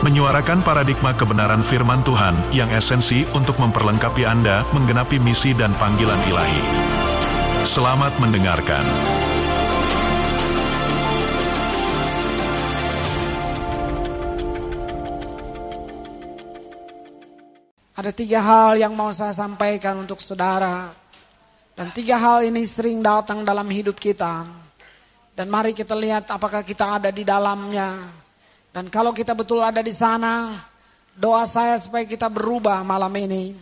menyuarakan paradigma kebenaran firman Tuhan yang esensi untuk memperlengkapi Anda menggenapi misi dan panggilan ilahi. Selamat mendengarkan. Ada tiga hal yang mau saya sampaikan untuk saudara. Dan tiga hal ini sering datang dalam hidup kita. Dan mari kita lihat apakah kita ada di dalamnya. Dan kalau kita betul ada di sana, doa saya supaya kita berubah malam ini.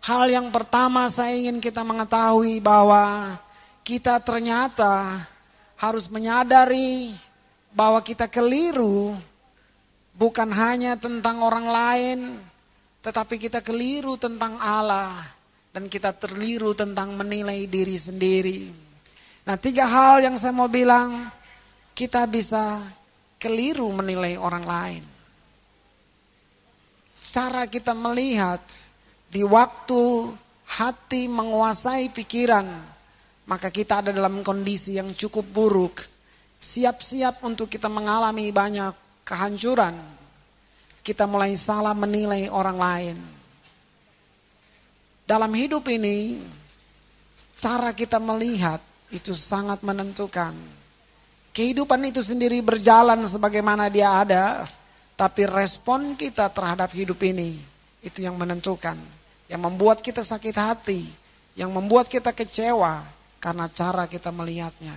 Hal yang pertama saya ingin kita mengetahui bahwa kita ternyata harus menyadari bahwa kita keliru bukan hanya tentang orang lain, tetapi kita keliru tentang Allah dan kita terliru tentang menilai diri sendiri. Nah tiga hal yang saya mau bilang, kita bisa keliru menilai orang lain. Cara kita melihat di waktu hati menguasai pikiran, maka kita ada dalam kondisi yang cukup buruk. Siap-siap untuk kita mengalami banyak kehancuran. Kita mulai salah menilai orang lain. Dalam hidup ini, cara kita melihat itu sangat menentukan. Kehidupan itu sendiri berjalan sebagaimana dia ada, tapi respon kita terhadap hidup ini itu yang menentukan, yang membuat kita sakit hati, yang membuat kita kecewa karena cara kita melihatnya.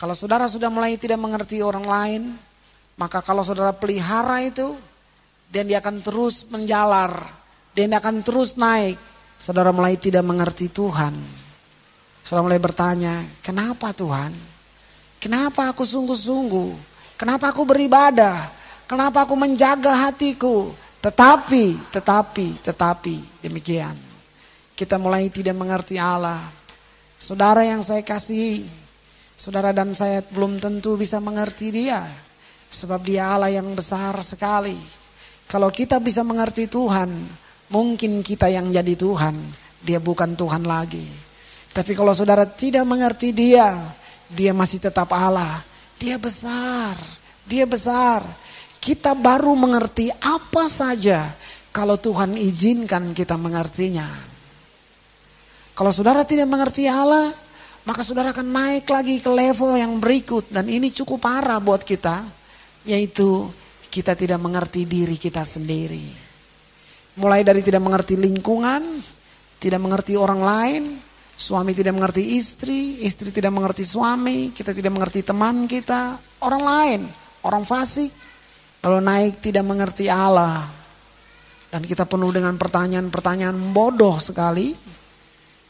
Kalau saudara sudah mulai tidak mengerti orang lain, maka kalau saudara pelihara itu, dan dia akan terus menjalar, dan dia akan terus naik. Saudara mulai tidak mengerti Tuhan. Saudara mulai bertanya, kenapa Tuhan? Kenapa aku sungguh-sungguh? Kenapa aku beribadah? Kenapa aku menjaga hatiku? Tetapi, tetapi, tetapi demikian. Kita mulai tidak mengerti Allah. Saudara yang saya kasih, saudara dan saya belum tentu bisa mengerti dia. Sebab dia Allah yang besar sekali. Kalau kita bisa mengerti Tuhan, mungkin kita yang jadi Tuhan. Dia bukan Tuhan lagi. Tapi kalau saudara tidak mengerti dia, dia masih tetap Allah. Dia besar, dia besar. Kita baru mengerti apa saja kalau Tuhan izinkan kita mengertinya. Kalau saudara tidak mengerti Allah, maka saudara akan naik lagi ke level yang berikut. Dan ini cukup parah buat kita, yaitu kita tidak mengerti diri kita sendiri. Mulai dari tidak mengerti lingkungan, tidak mengerti orang lain, Suami tidak mengerti istri, istri tidak mengerti suami, kita tidak mengerti teman kita, orang lain, orang fasik. Lalu naik tidak mengerti Allah. Dan kita penuh dengan pertanyaan-pertanyaan bodoh sekali.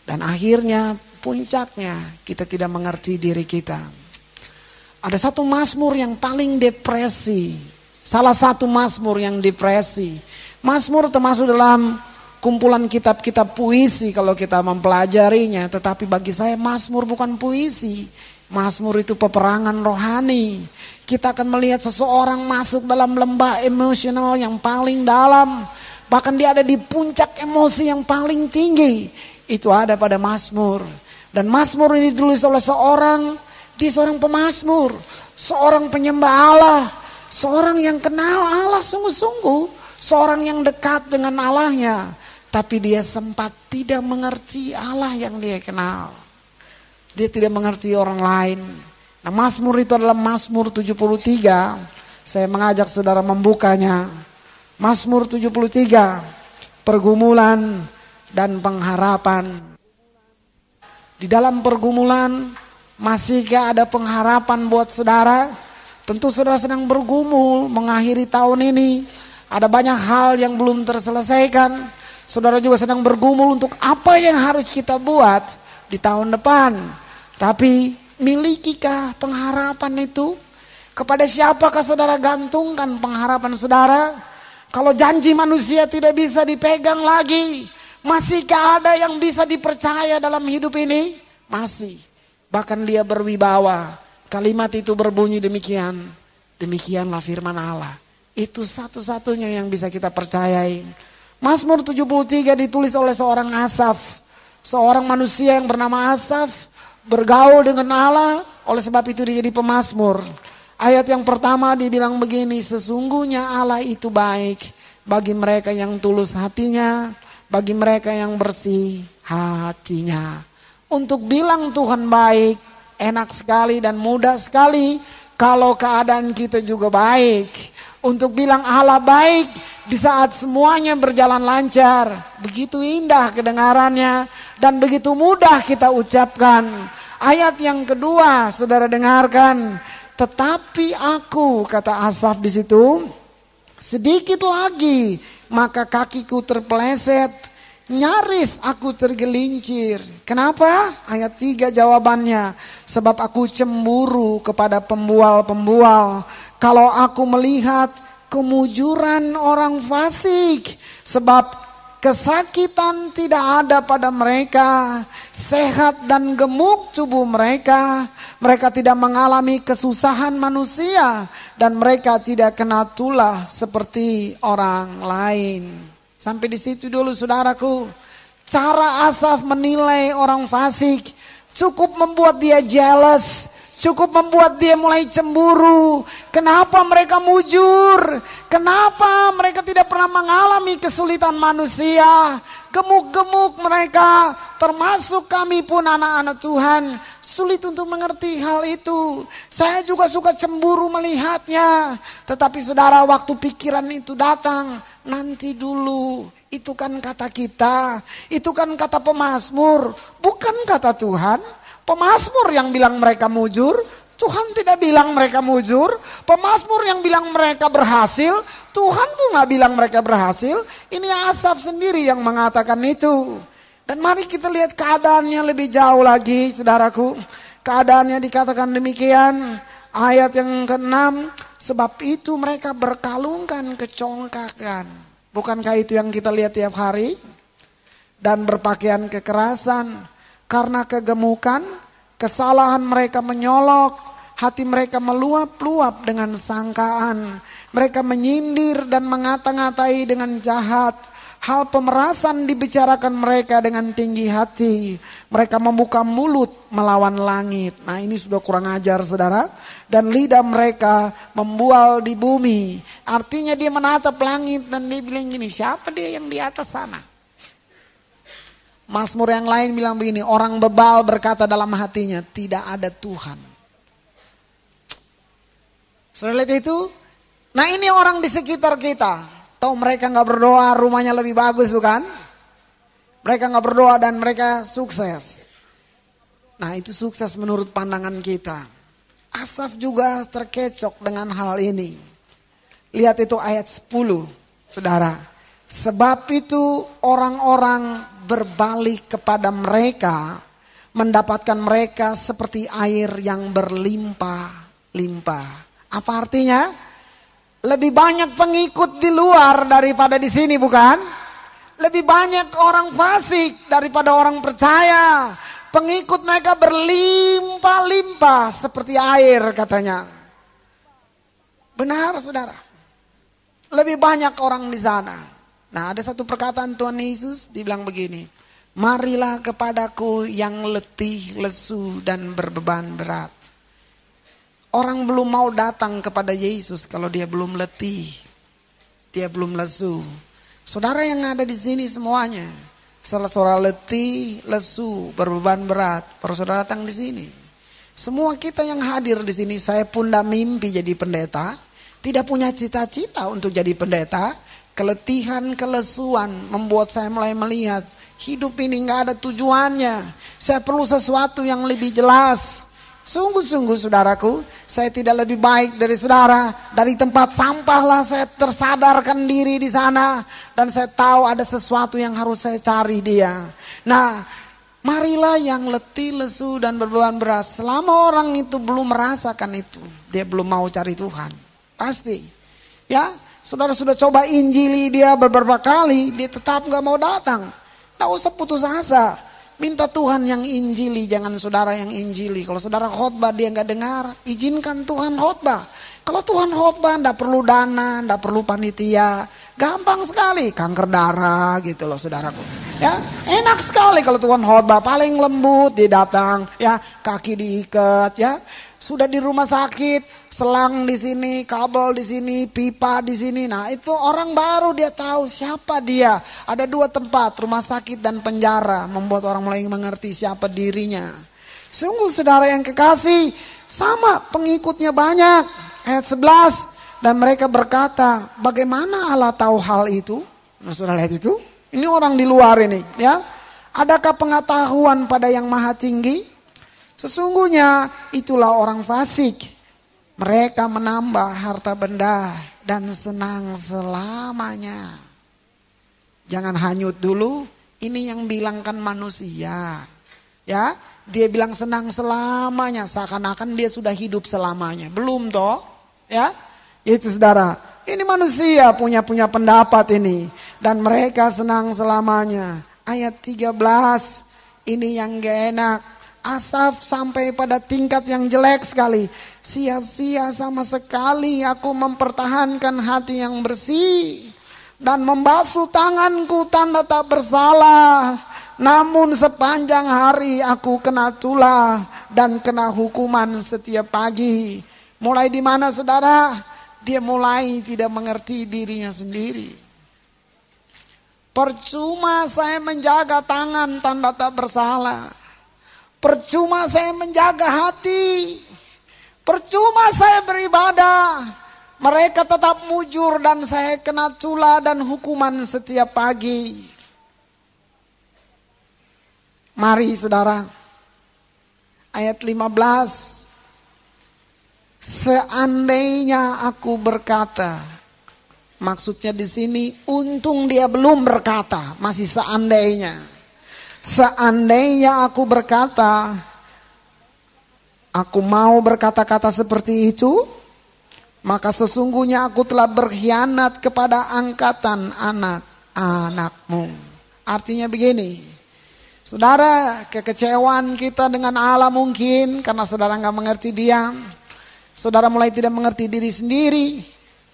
Dan akhirnya puncaknya kita tidak mengerti diri kita. Ada satu mazmur yang paling depresi. Salah satu mazmur yang depresi. Mazmur termasuk dalam kumpulan kitab-kitab puisi kalau kita mempelajarinya. Tetapi bagi saya Mazmur bukan puisi. Mazmur itu peperangan rohani. Kita akan melihat seseorang masuk dalam lembah emosional yang paling dalam. Bahkan dia ada di puncak emosi yang paling tinggi. Itu ada pada Mazmur. Dan Mazmur ini ditulis oleh seorang, di seorang pemazmur. Seorang penyembah Allah. Seorang yang kenal Allah sungguh-sungguh. Seorang yang dekat dengan Allahnya tapi dia sempat tidak mengerti Allah yang dia kenal. Dia tidak mengerti orang lain. Nah Mazmur itu adalah Mazmur 73. Saya mengajak saudara membukanya. Mazmur 73. Pergumulan dan pengharapan. Di dalam pergumulan masihkah ada pengharapan buat saudara? Tentu saudara sedang bergumul mengakhiri tahun ini. Ada banyak hal yang belum terselesaikan. Saudara juga sedang bergumul untuk apa yang harus kita buat di tahun depan. Tapi milikikah pengharapan itu? Kepada siapakah saudara gantungkan pengharapan saudara? Kalau janji manusia tidak bisa dipegang lagi, Masihkah ada yang bisa dipercaya dalam hidup ini? Masih. Bahkan dia berwibawa. Kalimat itu berbunyi demikian. Demikianlah firman Allah. Itu satu-satunya yang bisa kita percayain. Mazmur 73 ditulis oleh seorang Asaf. Seorang manusia yang bernama Asaf bergaul dengan Allah. Oleh sebab itu dia jadi pemazmur. Ayat yang pertama dibilang begini, sesungguhnya Allah itu baik bagi mereka yang tulus hatinya, bagi mereka yang bersih hatinya. Untuk bilang Tuhan baik, enak sekali dan mudah sekali kalau keadaan kita juga baik untuk bilang Allah baik di saat semuanya berjalan lancar. Begitu indah kedengarannya dan begitu mudah kita ucapkan. Ayat yang kedua, saudara dengarkan. Tetapi aku, kata Asaf di situ, sedikit lagi maka kakiku terpeleset Nyaris aku tergelincir. Kenapa? Ayat 3 jawabannya. Sebab aku cemburu kepada pembual-pembual. Kalau aku melihat kemujuran orang fasik. Sebab kesakitan tidak ada pada mereka. Sehat dan gemuk tubuh mereka. Mereka tidak mengalami kesusahan manusia. Dan mereka tidak kena tulah seperti orang lain. Sampai di situ dulu saudaraku. Cara Asaf menilai orang fasik cukup membuat dia jealous, cukup membuat dia mulai cemburu. Kenapa mereka mujur? Kenapa mereka tidak pernah mengalami kesulitan manusia? Gemuk-gemuk mereka, termasuk kami pun anak-anak Tuhan, sulit untuk mengerti hal itu. Saya juga suka cemburu melihatnya. Tetapi saudara, waktu pikiran itu datang, nanti dulu. Itu kan kata kita, itu kan kata pemazmur, bukan kata Tuhan. Pemazmur yang bilang mereka mujur, Tuhan tidak bilang mereka mujur. Pemazmur yang bilang mereka berhasil, Tuhan tuh nggak bilang mereka berhasil. Ini Asaf sendiri yang mengatakan itu. Dan mari kita lihat keadaannya lebih jauh lagi, saudaraku. Keadaannya dikatakan demikian. Ayat yang ke-6, Sebab itu mereka berkalungkan kecongkakan. Bukankah itu yang kita lihat tiap hari? Dan berpakaian kekerasan. Karena kegemukan, kesalahan mereka menyolok. Hati mereka meluap-luap dengan sangkaan. Mereka menyindir dan mengata-ngatai dengan jahat Hal pemerasan dibicarakan mereka dengan tinggi hati. Mereka membuka mulut melawan langit. Nah ini sudah kurang ajar saudara. Dan lidah mereka membual di bumi. Artinya dia menatap langit dan dia bilang gini, siapa dia yang di atas sana? Mazmur yang lain bilang begini, orang bebal berkata dalam hatinya, tidak ada Tuhan. Lihat itu? Nah ini orang di sekitar kita. Tahu mereka nggak berdoa rumahnya lebih bagus bukan? Mereka nggak berdoa dan mereka sukses. Nah itu sukses menurut pandangan kita. Asaf juga terkecok dengan hal ini. Lihat itu ayat 10, saudara. Sebab itu orang-orang berbalik kepada mereka, mendapatkan mereka seperti air yang berlimpah-limpah. Apa artinya? Lebih banyak pengikut di luar daripada di sini bukan? Lebih banyak orang fasik daripada orang percaya. Pengikut mereka berlimpah-limpah seperti air katanya. Benar saudara. Lebih banyak orang di sana. Nah ada satu perkataan Tuhan Yesus dibilang begini. Marilah kepadaku yang letih, lesu dan berbeban berat. Orang belum mau datang kepada Yesus kalau dia belum letih. Dia belum lesu. Saudara yang ada di sini semuanya. Setelah saudara letih, lesu, berbeban berat. Baru saudara datang di sini. Semua kita yang hadir di sini, saya pun tidak mimpi jadi pendeta. Tidak punya cita-cita untuk jadi pendeta. Keletihan, kelesuan membuat saya mulai melihat hidup ini nggak ada tujuannya. Saya perlu sesuatu yang lebih jelas. Sungguh-sungguh saudaraku, saya tidak lebih baik dari saudara. Dari tempat sampah lah saya tersadarkan diri di sana. Dan saya tahu ada sesuatu yang harus saya cari dia. Nah, marilah yang letih, lesu dan berbeban berat. Selama orang itu belum merasakan itu, dia belum mau cari Tuhan. Pasti. Ya, saudara sudah coba injili dia beberapa kali, dia tetap gak mau datang. Tidak usah putus asa. Minta Tuhan yang injili, jangan saudara yang injili. Kalau saudara khotbah dia nggak dengar, izinkan Tuhan khotbah. Kalau Tuhan khotbah ndak perlu dana, ndak perlu panitia, gampang sekali kanker darah gitu loh saudaraku. Ya enak sekali kalau Tuhan khotbah paling lembut dia datang, ya kaki diikat, ya sudah di rumah sakit, selang di sini, kabel di sini, pipa di sini. Nah itu orang baru dia tahu siapa dia. Ada dua tempat, rumah sakit dan penjara. Membuat orang mulai mengerti siapa dirinya. Sungguh saudara yang kekasih, sama pengikutnya banyak. Ayat 11, dan mereka berkata, bagaimana Allah tahu hal itu? Nah sudah lihat itu? Ini orang di luar ini ya. Adakah pengetahuan pada yang maha tinggi? Sesungguhnya itulah orang fasik. Mereka menambah harta benda dan senang selamanya. Jangan hanyut dulu, ini yang bilangkan manusia. Ya, dia bilang senang selamanya, seakan-akan dia sudah hidup selamanya. Belum toh? Ya, itu saudara. Ini manusia punya punya pendapat ini dan mereka senang selamanya. Ayat 13 ini yang gak enak. Asaf sampai pada tingkat yang jelek sekali. Sia-sia sama sekali aku mempertahankan hati yang bersih. Dan membasuh tanganku tanda tak bersalah. Namun sepanjang hari aku kena tulah dan kena hukuman setiap pagi. Mulai di mana saudara? Dia mulai tidak mengerti dirinya sendiri. Percuma saya menjaga tangan tanda tak bersalah. Percuma saya menjaga hati. Percuma saya beribadah. Mereka tetap mujur dan saya kena cula dan hukuman setiap pagi. Mari saudara. Ayat 15. Seandainya aku berkata, maksudnya di sini untung dia belum berkata, masih seandainya. Seandainya aku berkata, aku mau berkata-kata seperti itu, maka sesungguhnya aku telah berkhianat kepada angkatan anak-anakmu. Artinya begini, saudara kekecewaan kita dengan Allah mungkin karena saudara nggak mengerti dia, saudara mulai tidak mengerti diri sendiri.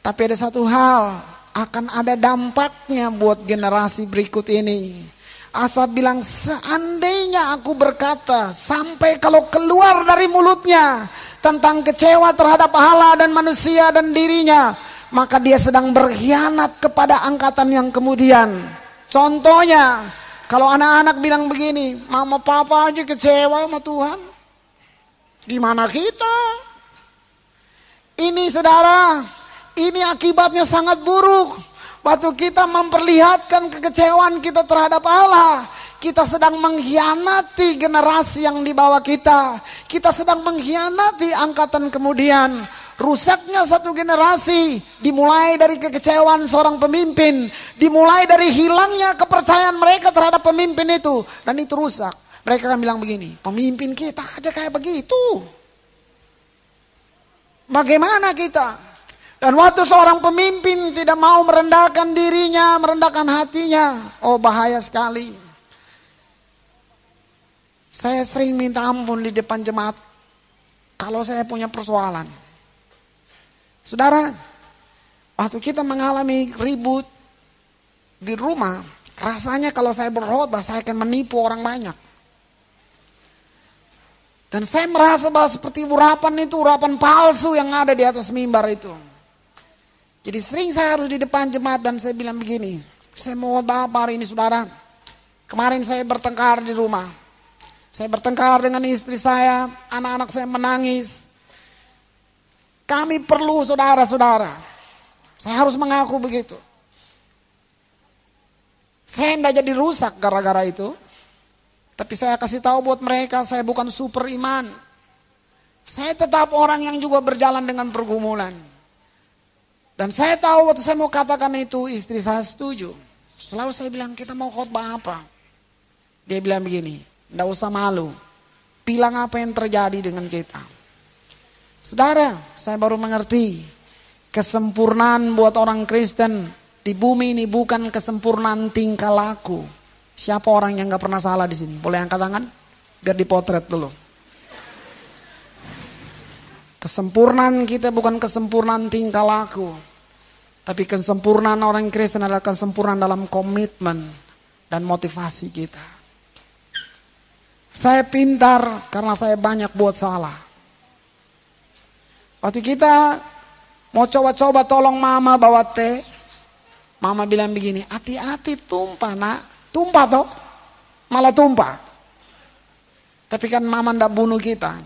Tapi ada satu hal, akan ada dampaknya buat generasi berikut ini. Asap bilang seandainya aku berkata sampai kalau keluar dari mulutnya tentang kecewa terhadap Allah dan manusia dan dirinya maka dia sedang berkhianat kepada angkatan yang kemudian. Contohnya kalau anak-anak bilang begini, mama papa aja kecewa sama Tuhan. Gimana kita? Ini saudara, ini akibatnya sangat buruk. Waktu kita memperlihatkan kekecewaan kita terhadap Allah, kita sedang mengkhianati generasi yang di bawah kita. Kita sedang mengkhianati angkatan kemudian. Rusaknya satu generasi dimulai dari kekecewaan seorang pemimpin, dimulai dari hilangnya kepercayaan mereka terhadap pemimpin itu dan itu rusak. Mereka akan bilang begini, pemimpin kita aja kayak begitu. Bagaimana kita? Dan waktu seorang pemimpin tidak mau merendahkan dirinya, merendahkan hatinya, oh bahaya sekali. Saya sering minta ampun di depan jemaat kalau saya punya persoalan. Saudara, waktu kita mengalami ribut di rumah, rasanya kalau saya berkhotbah saya akan menipu orang banyak. Dan saya merasa bahwa seperti urapan itu urapan palsu yang ada di atas mimbar itu. Jadi sering saya harus di depan jemaat dan saya bilang begini, saya mau bapak hari ini saudara, kemarin saya bertengkar di rumah. Saya bertengkar dengan istri saya, anak-anak saya menangis. Kami perlu saudara-saudara. Saya harus mengaku begitu. Saya tidak jadi rusak gara-gara itu. Tapi saya kasih tahu buat mereka, saya bukan super iman. Saya tetap orang yang juga berjalan dengan pergumulan. Dan saya tahu waktu saya mau katakan itu istri saya setuju. Selalu saya bilang kita mau khotbah apa? Dia bilang begini, tidak usah malu. Bilang apa yang terjadi dengan kita. Saudara, saya baru mengerti kesempurnaan buat orang Kristen di bumi ini bukan kesempurnaan tingkah laku. Siapa orang yang gak pernah salah di sini? Boleh angkat tangan? Biar dipotret dulu. Kesempurnaan kita bukan kesempurnaan tingkah laku. Tapi kesempurnaan orang Kristen adalah kesempurnaan dalam komitmen dan motivasi kita. Saya pintar karena saya banyak buat salah. Waktu kita mau coba-coba tolong mama bawa teh, mama bilang begini, hati-hati tumpah nak. Tumpah toh, malah tumpah. Tapi kan mama ndak bunuh kita.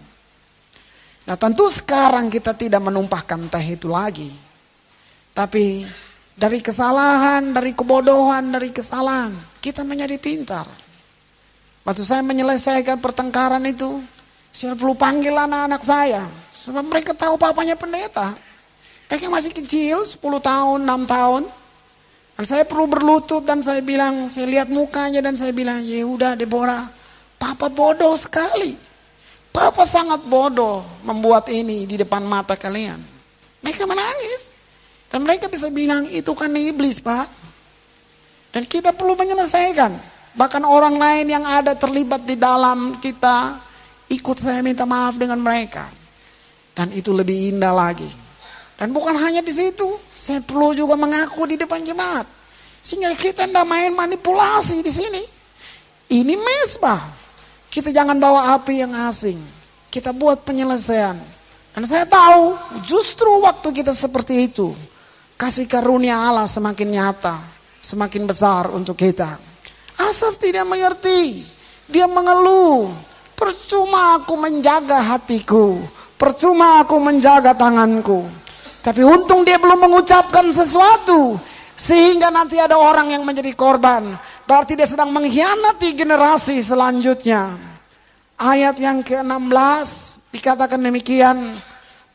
Nah tentu sekarang kita tidak menumpahkan teh itu lagi. Tapi dari kesalahan, dari kebodohan, dari kesalahan, kita menjadi pintar. Waktu saya menyelesaikan pertengkaran itu, saya perlu panggil anak-anak saya. Sebab mereka tahu papanya pendeta. Mereka masih kecil, 10 tahun, 6 tahun. Dan saya perlu berlutut dan saya bilang, saya lihat mukanya dan saya bilang, Yehuda, Deborah, Papa bodoh sekali. Papa sangat bodoh membuat ini di depan mata kalian. Mereka menangis. Dan mereka bisa bilang, itu kan iblis pak. Dan kita perlu menyelesaikan. Bahkan orang lain yang ada terlibat di dalam kita, ikut saya minta maaf dengan mereka. Dan itu lebih indah lagi. Dan bukan hanya di situ, saya perlu juga mengaku di depan jemaat. Sehingga kita tidak main manipulasi di sini. Ini mesbah. Kita jangan bawa api yang asing. Kita buat penyelesaian. Dan saya tahu justru waktu kita seperti itu. Kasih karunia Allah semakin nyata. Semakin besar untuk kita. Asaf tidak mengerti. Dia mengeluh. Percuma aku menjaga hatiku. Percuma aku menjaga tanganku. Tapi untung dia belum mengucapkan sesuatu. Sehingga nanti ada orang yang menjadi korban. Berarti dia sedang mengkhianati generasi selanjutnya. Ayat yang ke-16 dikatakan demikian.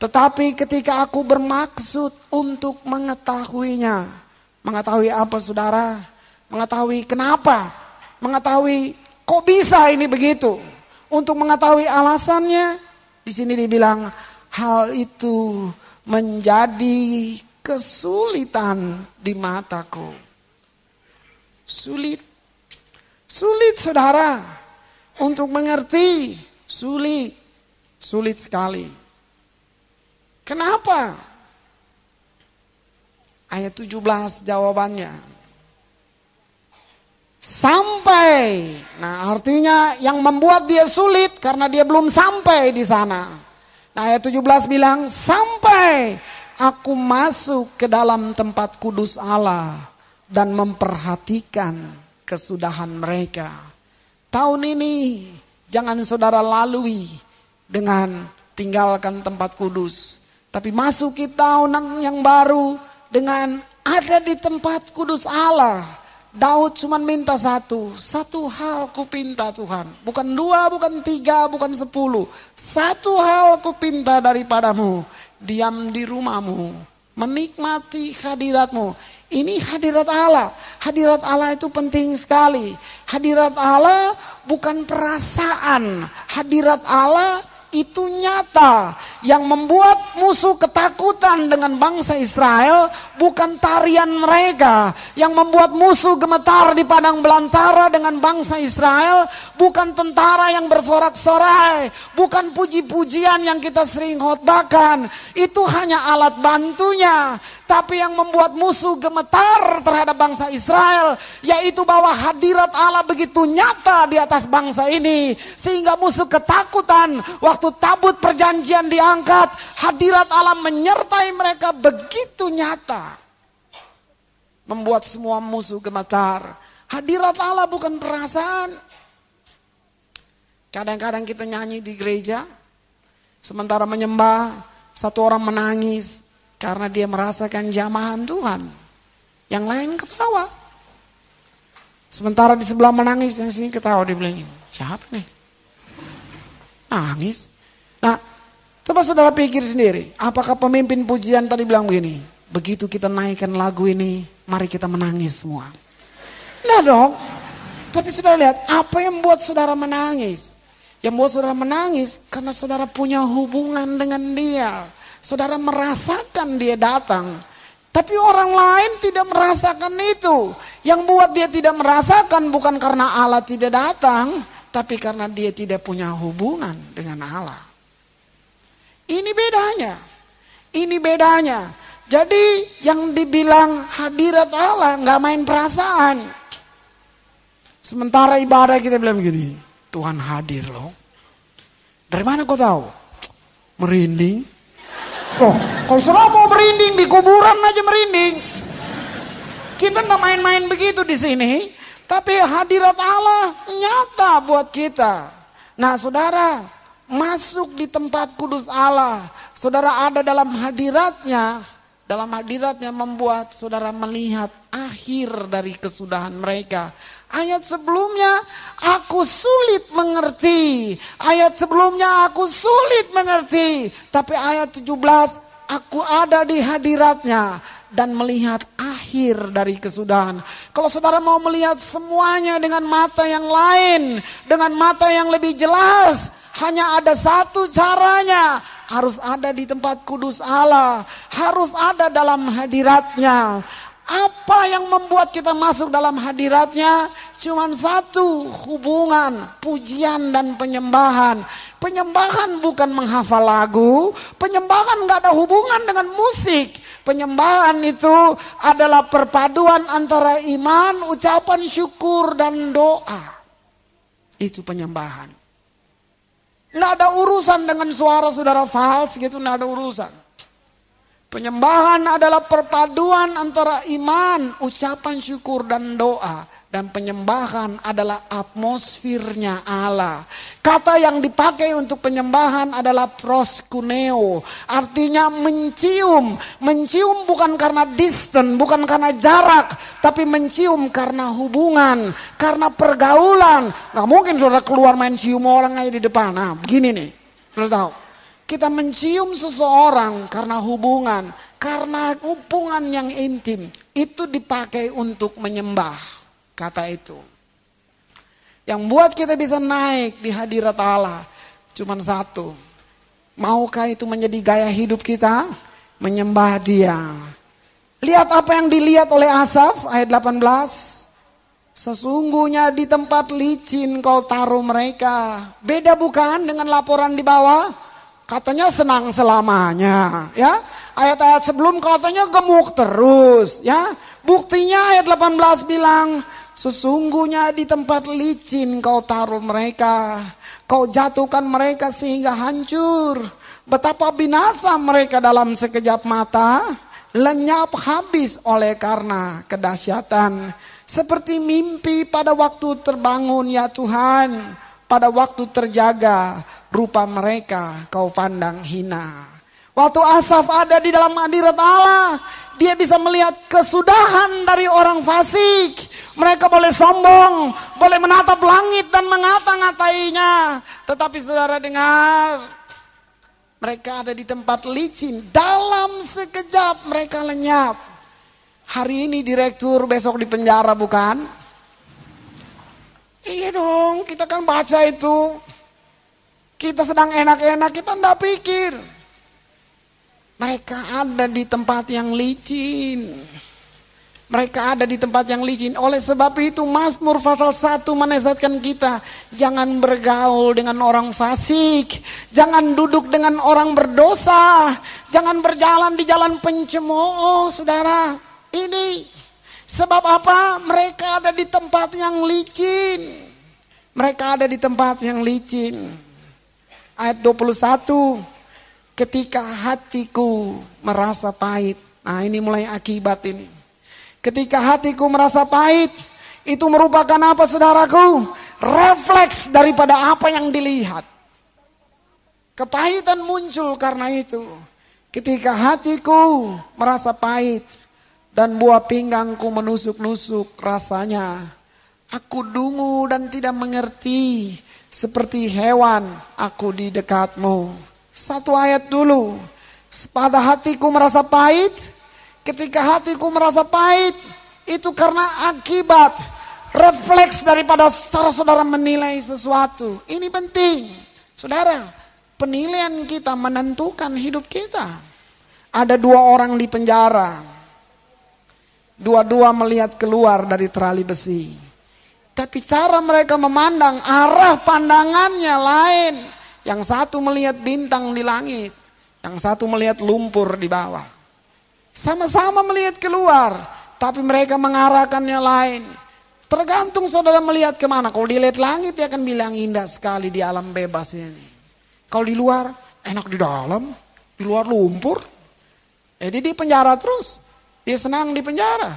Tetapi ketika aku bermaksud untuk mengetahuinya. Mengetahui apa saudara? Mengetahui kenapa? Mengetahui kok bisa ini begitu? Untuk mengetahui alasannya, di sini dibilang hal itu menjadi kesulitan di mataku. Sulit. Sulit saudara. Untuk mengerti. Sulit. Sulit sekali. Kenapa? Ayat 17 jawabannya. Sampai. Nah artinya yang membuat dia sulit karena dia belum sampai di sana. Nah ayat 17 bilang sampai aku masuk ke dalam tempat kudus Allah dan memperhatikan kesudahan mereka. Tahun ini jangan saudara lalui dengan tinggalkan tempat kudus. Tapi masuki tahun yang baru dengan ada di tempat kudus Allah Daud cuma minta satu, satu hal ku pinta Tuhan. Bukan dua, bukan tiga, bukan sepuluh. Satu hal ku pinta daripadamu. Diam di rumahmu, menikmati hadiratmu. Ini hadirat Allah. Hadirat Allah itu penting sekali. Hadirat Allah bukan perasaan. Hadirat Allah itu nyata. Yang membuat musuh ketakutan dengan bangsa Israel bukan tarian mereka. Yang membuat musuh gemetar di padang belantara dengan bangsa Israel bukan tentara yang bersorak-sorai. Bukan puji-pujian yang kita sering khotbahkan. Itu hanya alat bantunya. Tapi yang membuat musuh gemetar terhadap bangsa Israel yaitu bahwa hadirat Allah begitu nyata di atas bangsa ini. Sehingga musuh ketakutan waktu waktu tabut perjanjian diangkat, hadirat Allah menyertai mereka begitu nyata. Membuat semua musuh gemetar. Hadirat Allah bukan perasaan. Kadang-kadang kita nyanyi di gereja, sementara menyembah, satu orang menangis karena dia merasakan jamahan Tuhan. Yang lain ketawa. Sementara di sebelah menangis, yang sini ketawa, dia bilang, siapa nih? Nangis. Nah, coba saudara pikir sendiri. Apakah pemimpin pujian tadi bilang begini? Begitu kita naikkan lagu ini, mari kita menangis semua. Nah dong. Tapi saudara lihat, apa yang membuat saudara menangis? Yang membuat saudara menangis karena saudara punya hubungan dengan dia. Saudara merasakan dia datang. Tapi orang lain tidak merasakan itu. Yang buat dia tidak merasakan bukan karena Allah tidak datang, tapi karena dia tidak punya hubungan dengan Allah. Ini bedanya. Ini bedanya. Jadi yang dibilang hadirat Allah nggak main perasaan. Sementara ibadah kita bilang begini, Tuhan hadir loh. Dari mana kau tahu? Merinding. Oh, kalau selama mau merinding di kuburan aja merinding. Kita nggak main-main begitu di sini. Tapi hadirat Allah nyata buat kita. Nah saudara, masuk di tempat kudus Allah. Saudara ada dalam hadiratnya. Dalam hadiratnya membuat saudara melihat akhir dari kesudahan mereka. Ayat sebelumnya aku sulit mengerti. Ayat sebelumnya aku sulit mengerti. Tapi ayat 17 aku ada di hadiratnya dan melihat akhir dari kesudahan. Kalau saudara mau melihat semuanya dengan mata yang lain, dengan mata yang lebih jelas, hanya ada satu caranya, harus ada di tempat kudus Allah, harus ada dalam hadiratnya. Apa yang membuat kita masuk dalam hadiratnya? Cuman satu, hubungan, pujian dan penyembahan. Penyembahan bukan menghafal lagu, penyembahan gak ada hubungan dengan musik. Penyembahan itu adalah perpaduan antara iman, ucapan syukur dan doa. Itu penyembahan. Nggak ada urusan dengan suara saudara fals gitu, nggak ada urusan. Penyembahan adalah perpaduan antara iman, ucapan syukur dan doa. Dan penyembahan adalah atmosfernya Allah. Kata yang dipakai untuk penyembahan adalah proskuneo. Artinya mencium. Mencium bukan karena distant, bukan karena jarak. Tapi mencium karena hubungan, karena pergaulan. Nah mungkin saudara keluar main cium orang aja di depan. Nah begini nih, saudara tahu. Kita mencium seseorang karena hubungan, karena hubungan yang intim. Itu dipakai untuk menyembah kata itu. Yang buat kita bisa naik di hadirat Allah cuma satu. Maukah itu menjadi gaya hidup kita? Menyembah dia. Lihat apa yang dilihat oleh Asaf ayat 18. Sesungguhnya di tempat licin kau taruh mereka. Beda bukan dengan laporan di bawah? Katanya senang selamanya, ya. Ayat-ayat sebelum katanya gemuk terus, ya. Buktinya ayat 18 bilang, Sesungguhnya di tempat licin kau taruh mereka. Kau jatuhkan mereka sehingga hancur. Betapa binasa mereka dalam sekejap mata. Lenyap habis oleh karena kedahsyatan. Seperti mimpi pada waktu terbangun ya Tuhan. Pada waktu terjaga rupa mereka kau pandang hina. Waktu Asaf ada di dalam hadirat Allah, dia bisa melihat kesudahan dari orang fasik. Mereka boleh sombong, boleh menatap langit dan mengata-ngatainya. Tetapi saudara dengar, mereka ada di tempat licin. Dalam sekejap mereka lenyap. Hari ini direktur, besok di penjara bukan? Iya dong, kita kan baca itu. Kita sedang enak-enak, kita enggak pikir. Mereka ada di tempat yang licin. Mereka ada di tempat yang licin. Oleh sebab itu Mazmur pasal 1 menasihatkan kita. Jangan bergaul dengan orang fasik. Jangan duduk dengan orang berdosa. Jangan berjalan di jalan pencemooh saudara. Ini sebab apa? Mereka ada di tempat yang licin. Mereka ada di tempat yang licin. Ayat 21 ketika hatiku merasa pahit. Nah ini mulai akibat ini. Ketika hatiku merasa pahit, itu merupakan apa saudaraku? Refleks daripada apa yang dilihat. Kepahitan muncul karena itu. Ketika hatiku merasa pahit dan buah pinggangku menusuk-nusuk rasanya. Aku dungu dan tidak mengerti seperti hewan aku di dekatmu. Satu ayat dulu. Pada hatiku merasa pahit. Ketika hatiku merasa pahit. Itu karena akibat. Refleks daripada cara saudara menilai sesuatu. Ini penting. Saudara, penilaian kita menentukan hidup kita. Ada dua orang di penjara. Dua-dua melihat keluar dari terali besi. Tapi cara mereka memandang arah pandangannya lain. Yang satu melihat bintang di langit. Yang satu melihat lumpur di bawah. Sama-sama melihat keluar. Tapi mereka mengarahkannya lain. Tergantung saudara melihat ke mana. Kalau dilihat langit dia akan bilang indah sekali di alam bebas ini. Kalau di luar enak di dalam. Di luar lumpur. Jadi di penjara terus. Dia senang di penjara.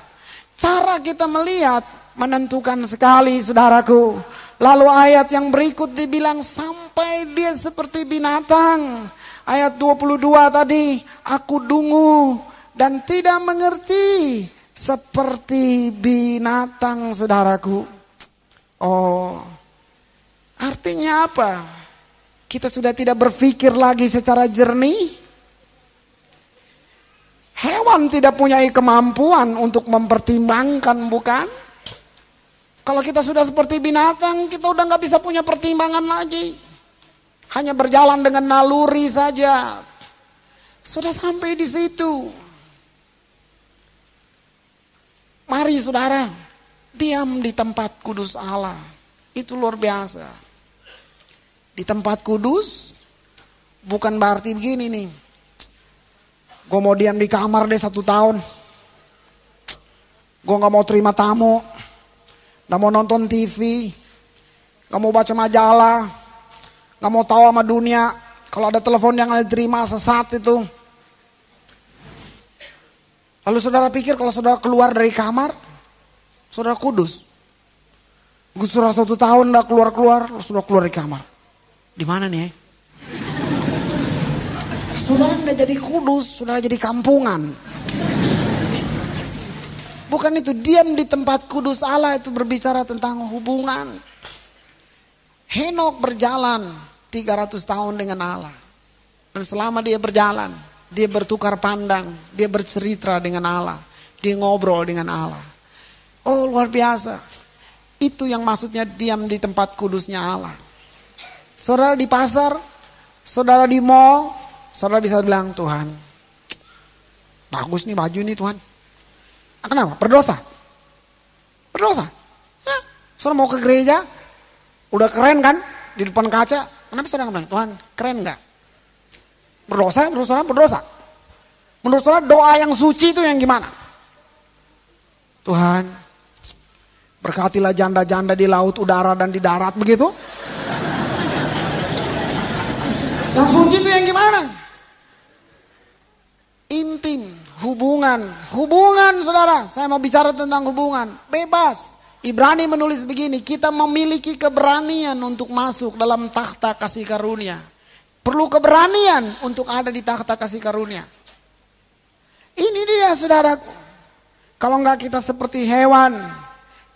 Cara kita melihat menentukan sekali saudaraku. Lalu ayat yang berikut dibilang sampai dia seperti binatang. Ayat 22 tadi, aku dungu dan tidak mengerti seperti binatang saudaraku. Oh, artinya apa? Kita sudah tidak berpikir lagi secara jernih. Hewan tidak punya kemampuan untuk mempertimbangkan, bukan? Kalau kita sudah seperti binatang, kita udah nggak bisa punya pertimbangan lagi. Hanya berjalan dengan naluri saja. Sudah sampai di situ. Mari saudara, diam di tempat kudus Allah. Itu luar biasa. Di tempat kudus, bukan berarti begini nih. Gue mau diam di kamar deh satu tahun. Gue gak mau terima tamu. Gak mau nonton TV. Gak mau baca majalah. Gak mau tahu sama dunia. Kalau ada telepon yang diterima sesat itu. Lalu saudara pikir kalau saudara keluar dari kamar, saudara kudus. Saudara satu tahun udah keluar-keluar, saudara keluar dari kamar. Di mana nih? Saudara nggak jadi kudus, saudara jadi kampungan. Bukan itu, diam di tempat kudus Allah itu berbicara tentang hubungan. Henok berjalan 300 tahun dengan Allah. Dan selama dia berjalan, dia bertukar pandang, dia bercerita dengan Allah, dia ngobrol dengan Allah. Oh luar biasa. Itu yang maksudnya diam di tempat kudusnya Allah. Saudara di pasar, saudara di mall, saudara bisa bilang Tuhan, bagus nih baju nih Tuhan. Ah, kenapa? Berdosa. Berdosa. Ya, saudara mau ke gereja, udah keren kan di depan kaca. Kenapa saudara bilang Tuhan keren nggak? Berdosa, menurut saudara berdosa. Menurut saudara doa yang suci itu yang gimana? Tuhan, berkatilah janda-janda di laut, udara, dan di darat, begitu? Yang suci itu yang gimana? Intim, hubungan, hubungan saudara. Saya mau bicara tentang hubungan, bebas. Ibrani menulis begini, kita memiliki keberanian untuk masuk dalam takhta kasih karunia. Perlu keberanian untuk ada di takhta kasih karunia. Ini dia saudaraku. Kalau enggak kita seperti hewan,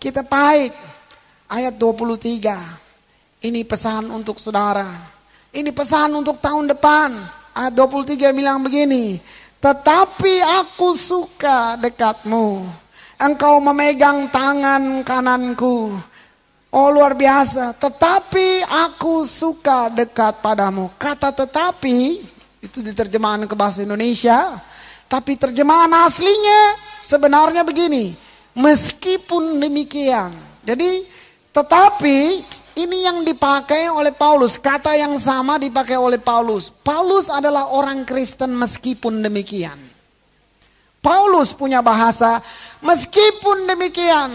kita pahit. Ayat 23. Ini pesan untuk saudara. Ini pesan untuk tahun depan. Ayat 23 bilang begini. Tetapi aku suka dekatmu. Engkau memegang tangan kananku. Oh luar biasa. Tetapi aku suka dekat padamu. Kata tetapi itu diterjemahkan ke bahasa Indonesia. Tapi terjemahan aslinya sebenarnya begini. Meskipun demikian. Jadi tetapi ini yang dipakai oleh Paulus. Kata yang sama dipakai oleh Paulus. Paulus adalah orang Kristen meskipun demikian. Paulus punya bahasa meskipun demikian.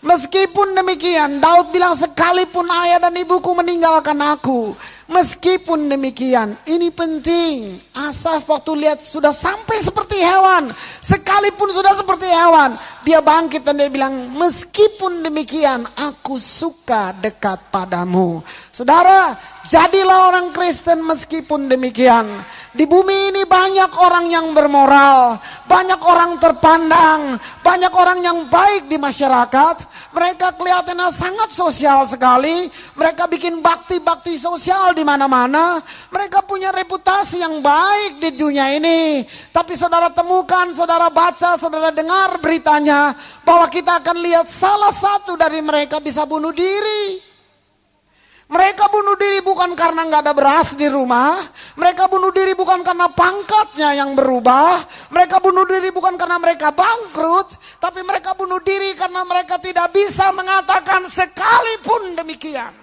Meskipun demikian, Daud bilang sekalipun ayah dan ibuku meninggalkan aku. Meskipun demikian, ini penting. Asaf waktu lihat sudah sampai seperti hewan. Sekalipun sudah seperti hewan. Dia bangkit dan dia bilang, meskipun demikian, aku suka dekat padamu. Saudara, jadilah orang Kristen meskipun demikian. Di bumi ini banyak orang yang bermoral, banyak orang terpandang, banyak orang yang baik di masyarakat. Mereka kelihatannya sangat sosial sekali. Mereka bikin bakti-bakti sosial di mana-mana. Mereka punya reputasi yang baik di dunia ini. Tapi saudara temukan, saudara baca, saudara dengar beritanya bahwa kita akan lihat salah satu dari mereka bisa bunuh diri. Mereka bunuh diri bukan karena nggak ada beras di rumah. Mereka bunuh diri bukan karena pangkatnya yang berubah. Mereka bunuh diri bukan karena mereka bangkrut. Tapi mereka bunuh diri karena mereka tidak bisa mengatakan sekalipun demikian.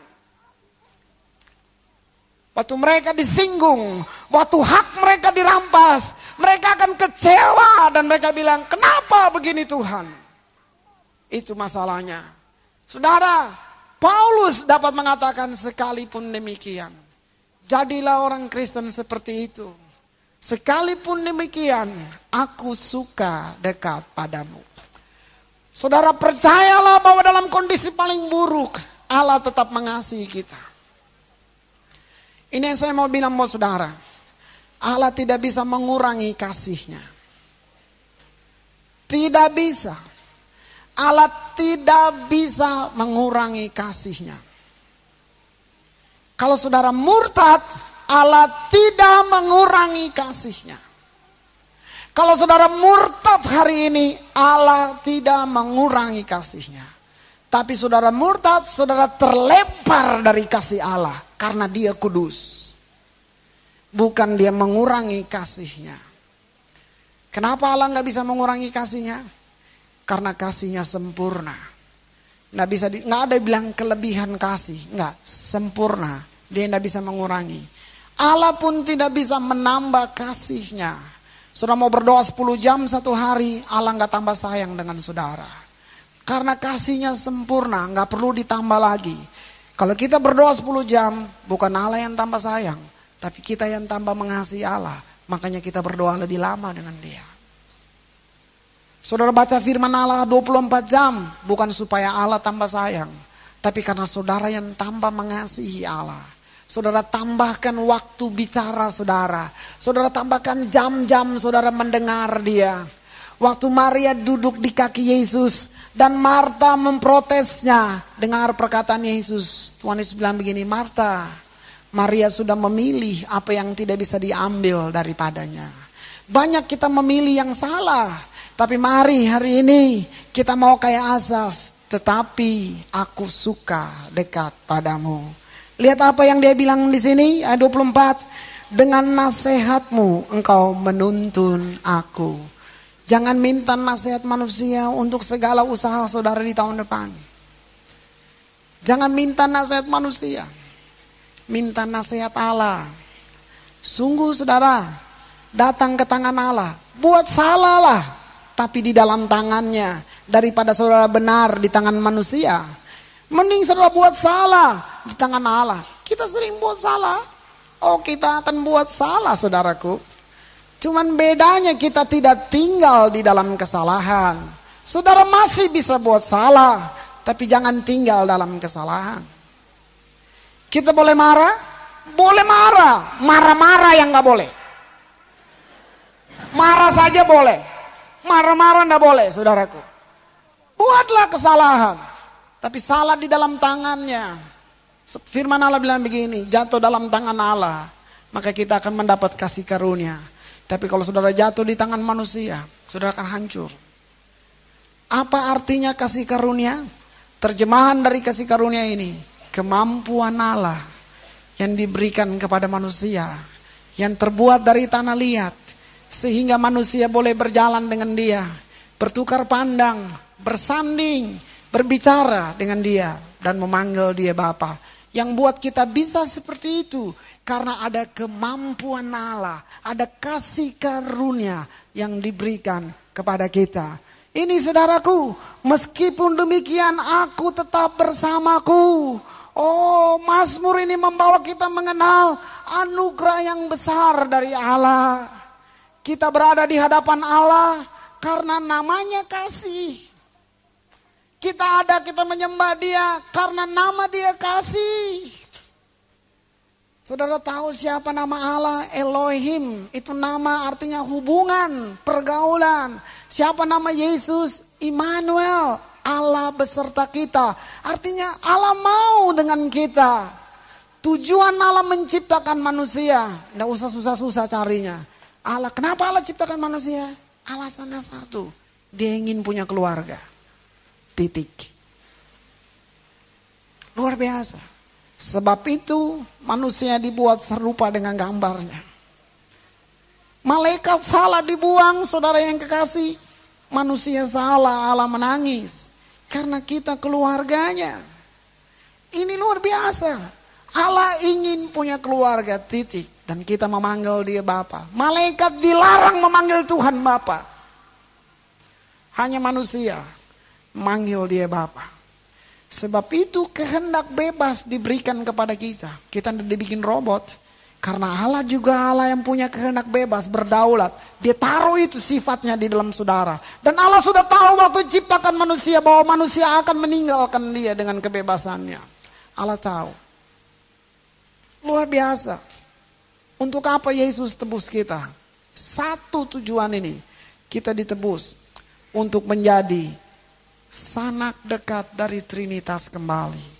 Waktu mereka disinggung, waktu hak mereka dirampas, mereka akan kecewa dan mereka bilang, kenapa begini Tuhan? Itu masalahnya. Saudara, Paulus dapat mengatakan sekalipun demikian. Jadilah orang Kristen seperti itu. Sekalipun demikian, aku suka dekat padamu. Saudara percayalah bahwa dalam kondisi paling buruk, Allah tetap mengasihi kita. Ini yang saya mau bilang buat saudara. Allah tidak bisa mengurangi kasihnya. Tidak bisa. Allah tidak bisa mengurangi kasihnya. Kalau saudara murtad, Allah tidak mengurangi kasihnya. Kalau saudara murtad hari ini, Allah tidak mengurangi kasihnya. Tapi saudara murtad, saudara terlempar dari kasih Allah karena dia kudus. Bukan dia mengurangi kasihnya. Kenapa Allah nggak bisa mengurangi kasihnya? Karena kasihnya sempurna. Nggak bisa di, nggak ada bilang kelebihan kasih, nggak sempurna. Dia nggak bisa mengurangi. Allah pun tidak bisa menambah kasihnya. Saudara mau berdoa 10 jam satu hari, Allah nggak tambah sayang dengan saudara. Karena kasihnya sempurna, nggak perlu ditambah lagi. Kalau kita berdoa 10 jam, bukan Allah yang tambah sayang, tapi kita yang tambah mengasihi Allah. Makanya kita berdoa lebih lama dengan dia. Saudara baca firman Allah 24 jam, bukan supaya Allah tambah sayang. Tapi karena saudara yang tambah mengasihi Allah. Saudara tambahkan waktu bicara saudara. Saudara tambahkan jam-jam saudara mendengar dia. Waktu Maria duduk di kaki Yesus, dan Marta memprotesnya. Dengar perkataan Yesus. Tuhan Yesus bilang begini, Marta, Maria sudah memilih apa yang tidak bisa diambil daripadanya. Banyak kita memilih yang salah. Tapi mari hari ini kita mau kayak Asaf. Tetapi aku suka dekat padamu. Lihat apa yang dia bilang di sini ayat 24. Dengan nasihatmu engkau menuntun aku. Jangan minta nasihat manusia untuk segala usaha saudara di tahun depan. Jangan minta nasihat manusia. Minta nasihat Allah. Sungguh saudara, datang ke tangan Allah. Buat salah lah, tapi di dalam tangannya. Daripada saudara benar di tangan manusia. Mending saudara buat salah di tangan Allah. Kita sering buat salah. Oh kita akan buat salah saudaraku. Cuman bedanya kita tidak tinggal di dalam kesalahan. Saudara masih bisa buat salah, tapi jangan tinggal dalam kesalahan. Kita boleh marah? Boleh marah. Marah-marah yang gak boleh. Marah saja boleh. Marah-marah gak boleh, saudaraku. Buatlah kesalahan. Tapi salah di dalam tangannya. Firman Allah bilang begini, jatuh dalam tangan Allah. Maka kita akan mendapat kasih karunia tapi kalau saudara jatuh di tangan manusia, saudara akan hancur. Apa artinya kasih karunia? Terjemahan dari kasih karunia ini, kemampuan Allah yang diberikan kepada manusia, yang terbuat dari tanah liat, sehingga manusia boleh berjalan dengan dia, bertukar pandang, bersanding, berbicara dengan dia, dan memanggil dia Bapa. Yang buat kita bisa seperti itu, karena ada kemampuan Allah, ada kasih karunia yang diberikan kepada kita. Ini saudaraku, meskipun demikian aku tetap bersamaku. Oh, Mazmur ini membawa kita mengenal anugerah yang besar dari Allah. Kita berada di hadapan Allah karena namanya kasih. Kita ada, kita menyembah dia karena nama dia kasih. Saudara tahu siapa nama Allah? Elohim. Itu nama artinya hubungan, pergaulan. Siapa nama Yesus? Immanuel. Allah beserta kita. Artinya Allah mau dengan kita. Tujuan Allah menciptakan manusia. Tidak usah susah-susah carinya. Allah, kenapa Allah ciptakan manusia? Alasannya satu. Dia ingin punya keluarga. Titik. Luar biasa. Sebab itu manusia dibuat serupa dengan gambarnya. Malaikat salah dibuang, saudara yang kekasih. Manusia salah, Allah menangis. Karena kita keluarganya. Ini luar biasa. Allah ingin punya keluarga, titik. Dan kita memanggil dia Bapa. Malaikat dilarang memanggil Tuhan Bapa. Hanya manusia manggil dia Bapa. Sebab itu kehendak bebas diberikan kepada kita. Kita tidak dibikin robot. Karena Allah juga Allah yang punya kehendak bebas, berdaulat. Dia taruh itu sifatnya di dalam saudara. Dan Allah sudah tahu waktu ciptakan manusia bahwa manusia akan meninggalkan dia dengan kebebasannya. Allah tahu. Luar biasa. Untuk apa Yesus tebus kita? Satu tujuan ini. Kita ditebus untuk menjadi sanak dekat dari Trinitas kembali.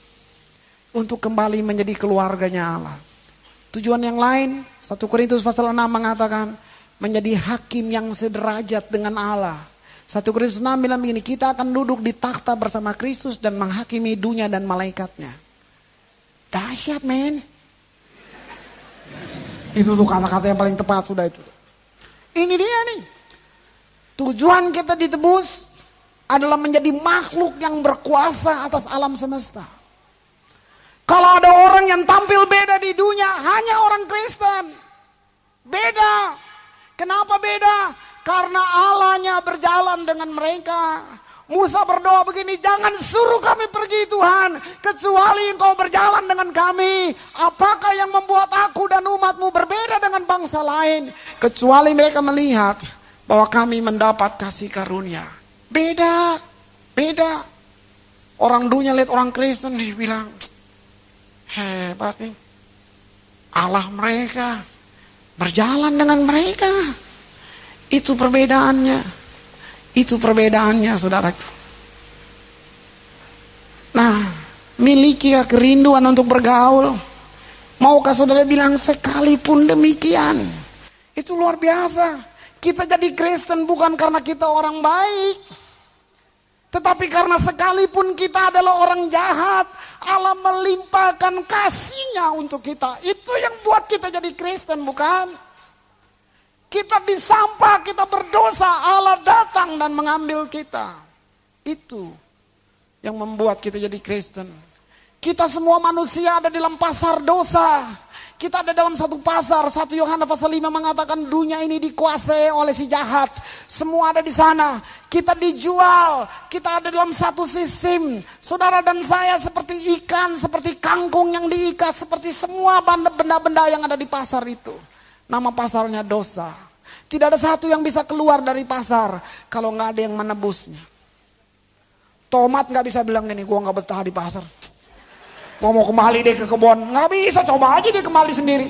Untuk kembali menjadi keluarganya Allah. Tujuan yang lain, 1 Korintus pasal 6 mengatakan menjadi hakim yang sederajat dengan Allah. 1 Korintus 6 bilang begini, kita akan duduk di takhta bersama Kristus dan menghakimi dunia dan malaikatnya. Dahsyat men. Itu tuh kata-kata yang paling tepat sudah itu. Ini dia nih. Tujuan kita ditebus adalah menjadi makhluk yang berkuasa atas alam semesta. Kalau ada orang yang tampil beda di dunia, hanya orang Kristen. Beda. Kenapa beda? Karena Allahnya berjalan dengan mereka. Musa berdoa begini, jangan suruh kami pergi Tuhan, kecuali engkau berjalan dengan kami. Apakah yang membuat aku dan umatmu berbeda dengan bangsa lain? Kecuali mereka melihat bahwa kami mendapat kasih karunia. Beda, beda. Orang dunia lihat orang Kristen nih bilang, hebat nih. Allah mereka berjalan dengan mereka. Itu perbedaannya. Itu perbedaannya saudaraku. Nah, miliki kerinduan untuk bergaul. Maukah saudara bilang sekalipun demikian. Itu luar biasa. Kita jadi Kristen bukan karena kita orang baik. Tetapi karena sekalipun kita adalah orang jahat, Allah melimpahkan kasihnya untuk kita. Itu yang buat kita jadi Kristen bukan? Kita disampah, kita berdosa, Allah datang dan mengambil kita. Itu yang membuat kita jadi Kristen. Kita semua manusia ada dalam pasar dosa. Kita ada dalam satu pasar. Satu Yohanes pasal 5 mengatakan dunia ini dikuasai oleh si jahat. Semua ada di sana. Kita dijual. Kita ada dalam satu sistem. Saudara dan saya seperti ikan, seperti kangkung yang diikat. Seperti semua benda-benda yang ada di pasar itu. Nama pasarnya dosa. Tidak ada satu yang bisa keluar dari pasar kalau nggak ada yang menebusnya. Tomat nggak bisa bilang gini, gua nggak betah di pasar. Gua mau kembali deh ke kebun, nggak bisa. Coba aja dia kembali sendiri.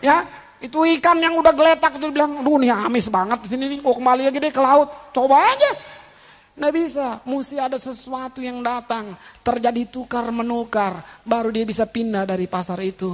Ya, itu ikan yang udah geletak itu bilang, duh nih amis banget di sini nih. Gua kembali lagi deh ke laut. Coba aja. Nggak bisa, mesti ada sesuatu yang datang, terjadi tukar menukar, baru dia bisa pindah dari pasar itu.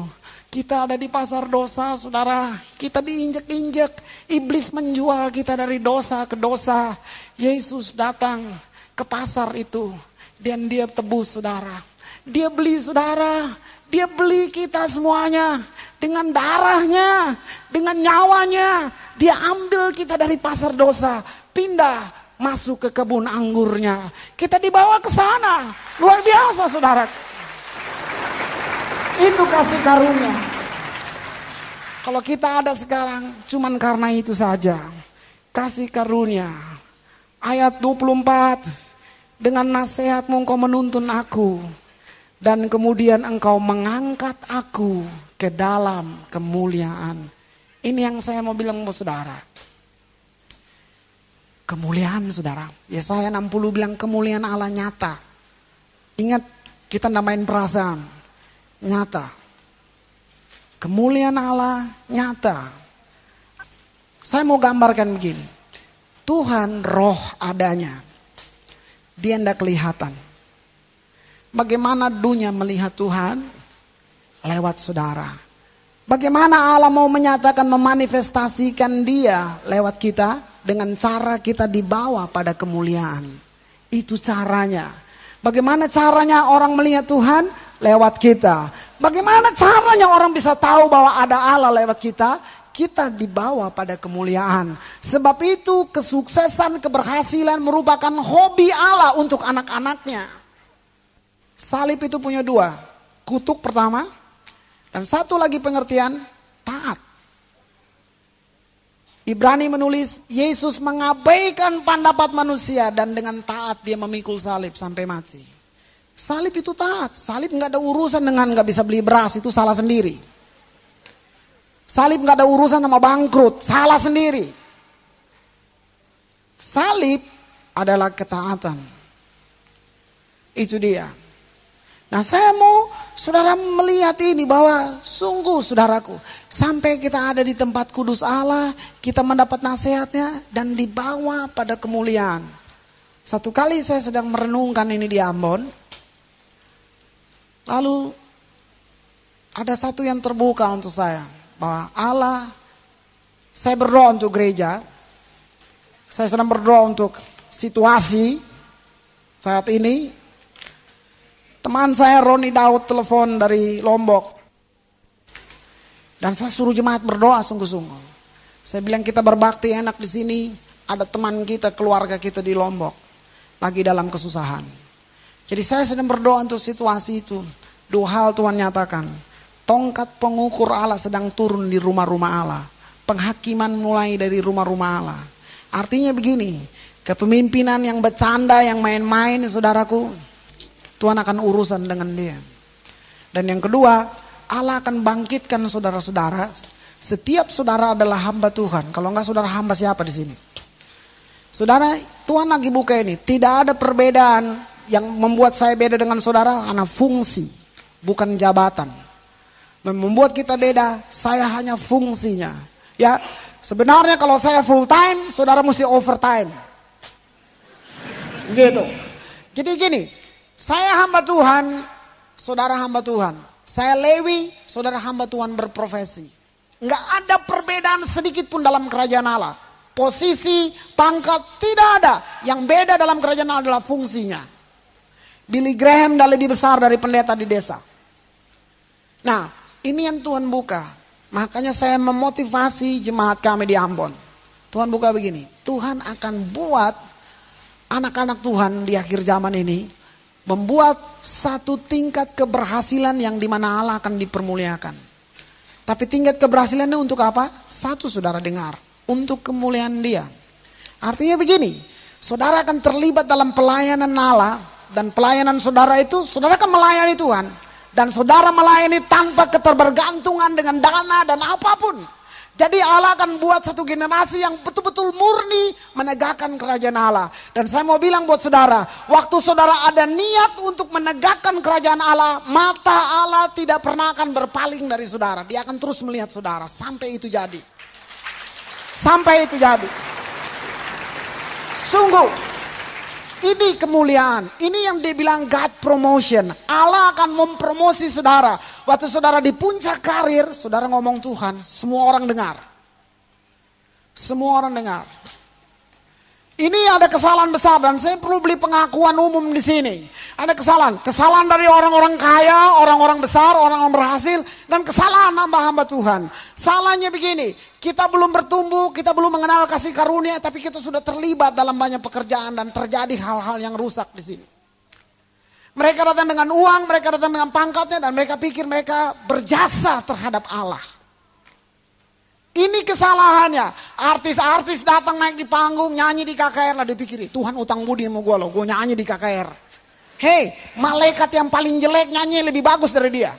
Kita ada di pasar dosa, saudara. Kita diinjek-injek. Iblis menjual kita dari dosa ke dosa. Yesus datang ke pasar itu. Dan dia tebus, saudara. Dia beli, saudara. Dia beli kita semuanya. Dengan darahnya. Dengan nyawanya. Dia ambil kita dari pasar dosa. Pindah masuk ke kebun anggurnya. Kita dibawa ke sana. Luar biasa, saudara. Itu kasih karunia. Kalau kita ada sekarang cuman karena itu saja. Kasih karunia. Ayat 24. Dengan nasihatmu engkau menuntun aku. Dan kemudian engkau mengangkat aku ke dalam kemuliaan. Ini yang saya mau bilang buat saudara. Kemuliaan saudara. Ya saya 60 bilang kemuliaan Allah nyata. Ingat kita namain perasaan nyata. Kemuliaan Allah nyata. Saya mau gambarkan begini. Tuhan roh adanya. Dia tidak kelihatan. Bagaimana dunia melihat Tuhan? Lewat saudara. Bagaimana Allah mau menyatakan memanifestasikan dia lewat kita? Dengan cara kita dibawa pada kemuliaan. Itu caranya. Bagaimana caranya orang melihat Tuhan? Lewat kita. Bagaimana caranya orang bisa tahu bahwa ada Allah lewat kita? Kita dibawa pada kemuliaan. Sebab itu kesuksesan, keberhasilan merupakan hobi Allah untuk anak-anaknya. Salib itu punya dua. Kutuk pertama. Dan satu lagi pengertian, taat. Ibrani menulis, Yesus mengabaikan pendapat manusia dan dengan taat dia memikul salib sampai mati. Salib itu taat, salib nggak ada urusan dengan nggak bisa beli beras itu salah sendiri. Salib nggak ada urusan sama bangkrut, salah sendiri. Salib adalah ketaatan. Itu dia. Nah saya mau saudara melihat ini bahwa sungguh saudaraku. Sampai kita ada di tempat kudus Allah, kita mendapat nasihatnya dan dibawa pada kemuliaan. Satu kali saya sedang merenungkan ini di Ambon. Lalu ada satu yang terbuka untuk saya bahwa Allah saya berdoa untuk gereja. Saya sedang berdoa untuk situasi saat ini. Teman saya Roni Daud telepon dari Lombok. Dan saya suruh jemaat berdoa sungguh-sungguh. Saya bilang kita berbakti enak di sini. Ada teman kita, keluarga kita di Lombok. Lagi dalam kesusahan. Jadi saya sedang berdoa untuk situasi itu. Dua hal Tuhan nyatakan. Tongkat pengukur Allah sedang turun di rumah-rumah Allah. Penghakiman mulai dari rumah-rumah Allah. Artinya begini, kepemimpinan yang bercanda, yang main-main saudaraku, Tuhan akan urusan dengan dia. Dan yang kedua, Allah akan bangkitkan saudara-saudara. Setiap saudara adalah hamba Tuhan. Kalau enggak saudara hamba siapa di sini? Saudara, Tuhan lagi buka ini. Tidak ada perbedaan yang membuat saya beda dengan saudara karena fungsi, bukan jabatan membuat kita beda, saya hanya fungsinya. Ya, sebenarnya kalau saya full time, saudara mesti overtime. Gitu. Jadi gini, saya hamba Tuhan, saudara hamba Tuhan. Saya Lewi, saudara hamba Tuhan berprofesi. Enggak ada perbedaan sedikit pun dalam kerajaan Allah. Posisi, pangkat, tidak ada. Yang beda dalam kerajaan Allah adalah fungsinya. Billy Graham dah lebih besar dari pendeta di desa. Nah, ini yang Tuhan buka. Makanya saya memotivasi jemaat kami di Ambon. Tuhan buka begini, Tuhan akan buat anak-anak Tuhan di akhir zaman ini membuat satu tingkat keberhasilan yang di mana Allah akan dipermuliakan. Tapi tingkat keberhasilannya untuk apa? Satu saudara dengar, untuk kemuliaan dia. Artinya begini, saudara akan terlibat dalam pelayanan Allah dan pelayanan saudara itu, saudara akan melayani Tuhan. Dan saudara melayani tanpa keterbergantungan dengan dana dan apa pun. Jadi Allah akan buat satu generasi yang betul-betul murni menegakkan kerajaan Allah. Dan saya mau bilang buat saudara, waktu saudara ada niat untuk menegakkan kerajaan Allah, mata Allah tidak pernah akan berpaling dari saudara. Dia akan terus melihat saudara sampai itu jadi. Sampai itu jadi. Sungguh, ini kemuliaan. Ini yang dibilang God promotion. Allah akan mempromosi saudara. Waktu saudara di puncak karir, saudara ngomong Tuhan, semua orang dengar. Semua orang dengar. Ini ada kesalahan besar dan saya perlu beli pengakuan umum di sini. Ada kesalahan, kesalahan dari orang-orang kaya, orang-orang besar, orang-orang berhasil, dan kesalahan hamba-hamba Tuhan. Salahnya begini, kita belum bertumbuh, kita belum mengenal kasih karunia, tapi kita sudah terlibat dalam banyak pekerjaan dan terjadi hal-hal yang rusak di sini. Mereka datang dengan uang, mereka datang dengan pangkatnya, dan mereka pikir mereka berjasa terhadap Allah. Ini kesalahannya. Artis-artis datang naik di panggung, nyanyi di KKR lah dipikir, Tuhan utang budi sama gue loh, gue nyanyi di KKR. Hei, malaikat yang paling jelek nyanyi lebih bagus dari dia.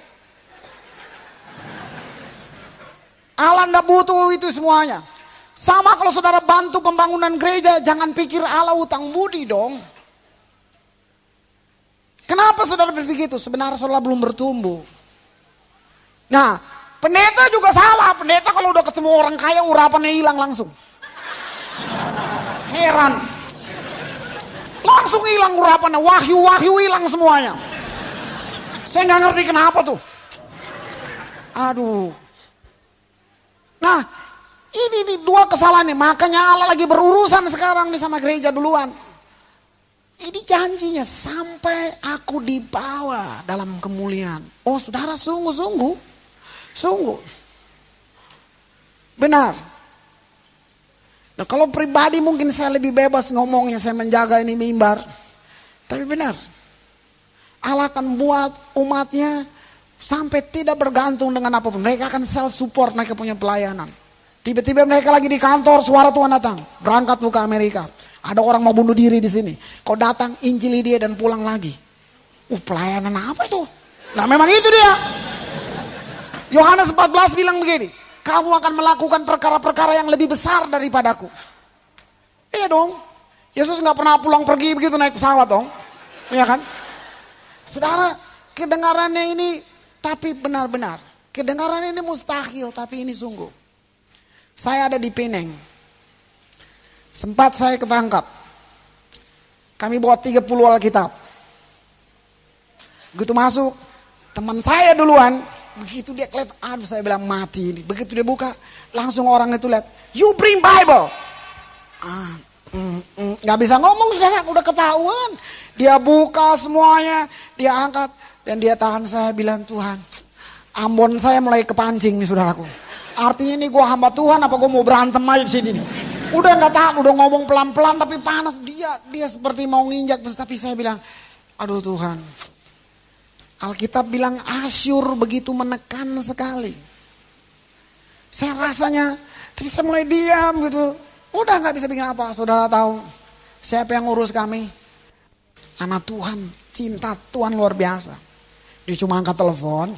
Allah ndak butuh itu semuanya. Sama kalau saudara bantu pembangunan gereja, jangan pikir Allah utang budi dong. Kenapa saudara berpikir itu? Sebenarnya saudara belum bertumbuh. Nah, Pendeta juga salah. Pendeta kalau udah ketemu orang kaya urapannya hilang langsung. Heran. Langsung hilang urapannya. Wahyu-wahyu hilang semuanya. Saya nggak ngerti kenapa tuh. Aduh. Nah, ini nih dua kesalahan nih. Makanya Allah lagi berurusan sekarang nih sama gereja duluan. Ini janjinya sampai aku dibawa dalam kemuliaan. Oh saudara sungguh-sungguh. Sungguh. Benar. Nah kalau pribadi mungkin saya lebih bebas ngomongnya. Saya menjaga ini mimbar. Tapi benar. Allah akan buat umatnya sampai tidak bergantung dengan apa pun. Mereka akan self support mereka punya pelayanan. Tiba-tiba mereka lagi di kantor, suara Tuhan datang. Berangkat ke Amerika. Ada orang mau bunuh diri di sini. Kau datang, injili dia dan pulang lagi. Uh, pelayanan apa itu? Nah memang itu dia. Yohanes 14 bilang begini. Kamu akan melakukan perkara-perkara yang lebih besar daripadaku. Iya dong. Yesus nggak pernah pulang pergi begitu naik pesawat dong. Iya kan? Saudara, kedengarannya ini tapi benar-benar. Kedengaran ini mustahil tapi ini sungguh. Saya ada di Peneng. Sempat saya ketangkap. Kami bawa 30 Alkitab. Begitu masuk, teman saya duluan, begitu dia kelihatan, aduh saya bilang mati ini. Begitu dia buka, langsung orang itu lihat, you bring Bible. Ah, mm, mm, gak bisa ngomong saudara, udah ketahuan. Dia buka semuanya, dia angkat, dan dia tahan saya bilang Tuhan, Ambon saya mulai kepancing nih saudaraku. Artinya ini gue hamba Tuhan apa gue mau berantem aja di sini nih. Udah nggak tahu, udah ngomong pelan-pelan tapi panas. Dia dia seperti mau nginjak tapi saya bilang, aduh Tuhan. Alkitab bilang asyur begitu menekan sekali. Saya rasanya, tapi saya mulai diam gitu. Udah nggak bisa bikin apa, saudara tahu. Siapa yang ngurus kami? Anak Tuhan, cinta Tuhan luar biasa. Dia cuma angkat telepon,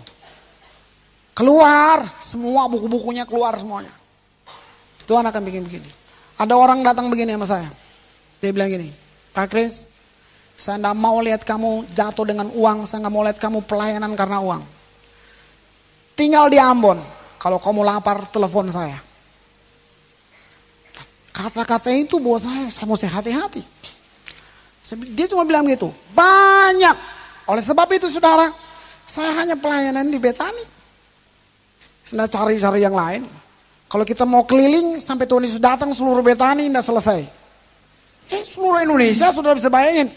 Keluar, semua buku-bukunya keluar semuanya. Tuhan akan bikin begini. Ada orang datang begini sama saya. Dia bilang gini, Pak Kris, saya tidak mau lihat kamu jatuh dengan uang, saya nggak mau lihat kamu pelayanan karena uang. Tinggal di Ambon, kalau kamu lapar telepon saya. Kata-kata itu buat saya, saya mesti hati-hati. Dia cuma bilang gitu, banyak. Oleh sebab itu saudara, saya hanya pelayanan di Betani. Sudah cari-cari yang lain. Kalau kita mau keliling sampai Tuhan Yesus datang seluruh Betani tidak selesai. Eh seluruh Indonesia sudah bisa bayangin.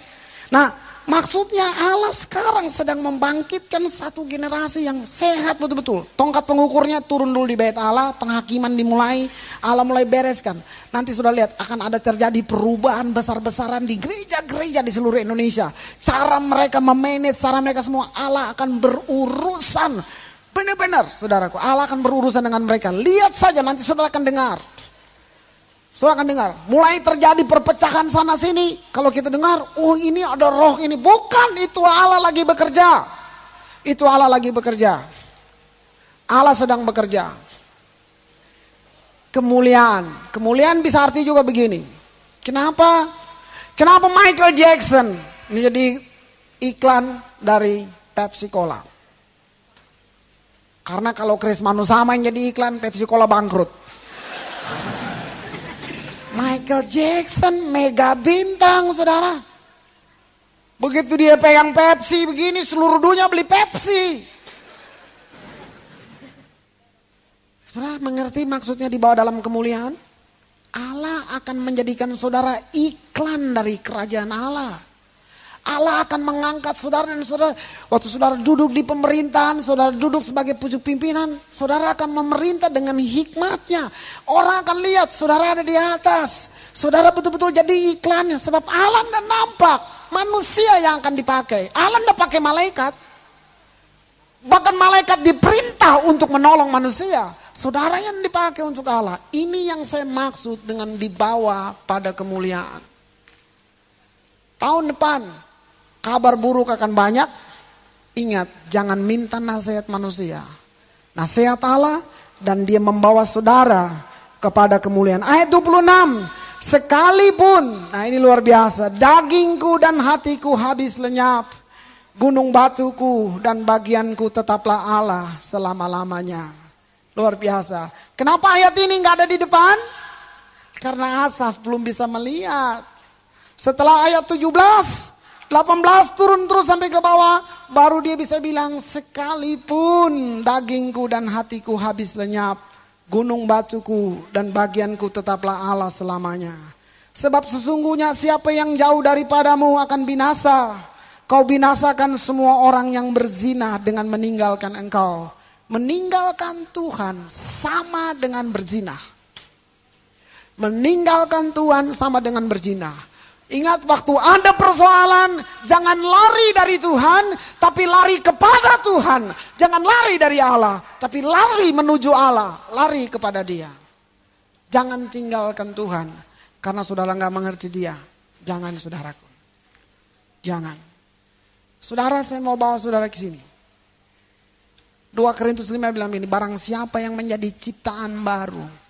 Nah maksudnya Allah sekarang sedang membangkitkan satu generasi yang sehat betul-betul. Tongkat pengukurnya turun dulu di bait Allah, penghakiman dimulai, Allah mulai bereskan. Nanti sudah lihat akan ada terjadi perubahan besar-besaran di gereja-gereja di seluruh Indonesia. Cara mereka memanage, cara mereka semua Allah akan berurusan Benar-benar saudaraku, Allah akan berurusan dengan mereka. Lihat saja nanti saudara akan dengar. Saudara akan dengar, mulai terjadi perpecahan sana sini. Kalau kita dengar, oh ini ada roh ini. Bukan, itu Allah lagi bekerja. Itu Allah lagi bekerja. Allah sedang bekerja. Kemuliaan. Kemuliaan bisa arti juga begini. Kenapa? Kenapa Michael Jackson menjadi iklan dari Pepsi Cola? Karena kalau Chris Manu sama yang jadi iklan, Pepsi Cola bangkrut. Michael Jackson mega bintang saudara. Begitu dia pegang Pepsi begini seluruh dunia beli Pepsi. Saudara mengerti maksudnya dibawa dalam kemuliaan? Allah akan menjadikan saudara iklan dari kerajaan Allah. Allah akan mengangkat saudara dan saudara. Waktu saudara duduk di pemerintahan, saudara duduk sebagai pucuk pimpinan, saudara akan memerintah dengan hikmatnya. Orang akan lihat saudara ada di atas. Saudara betul-betul jadi iklannya. Sebab Allah tidak nampak. Manusia yang akan dipakai. Allah tidak pakai malaikat. Bahkan malaikat diperintah untuk menolong manusia. Saudara yang dipakai untuk Allah. Ini yang saya maksud dengan dibawa pada kemuliaan. Tahun depan kabar buruk akan banyak, ingat jangan minta nasihat manusia. Nasihat Allah dan dia membawa saudara kepada kemuliaan. Ayat 26. Sekalipun, nah ini luar biasa, dagingku dan hatiku habis lenyap. Gunung batuku dan bagianku tetaplah Allah selama-lamanya. Luar biasa. Kenapa ayat ini nggak ada di depan? Karena Asaf belum bisa melihat. Setelah ayat 17, 18 turun terus sampai ke bawah. Baru dia bisa bilang sekalipun dagingku dan hatiku habis lenyap. Gunung batuku dan bagianku tetaplah Allah selamanya. Sebab sesungguhnya siapa yang jauh daripadamu akan binasa. Kau binasakan semua orang yang berzina dengan meninggalkan engkau. Meninggalkan Tuhan sama dengan berzina. Meninggalkan Tuhan sama dengan berzina. Ingat waktu ada persoalan, jangan lari dari Tuhan, tapi lari kepada Tuhan. Jangan lari dari Allah, tapi lari menuju Allah, lari kepada dia. Jangan tinggalkan Tuhan, karena saudara nggak mengerti dia. Jangan saudaraku. Jangan. Saudara saya mau bawa saudara ke sini. 2 Korintus 5 bilang ini, barang siapa yang menjadi ciptaan baru.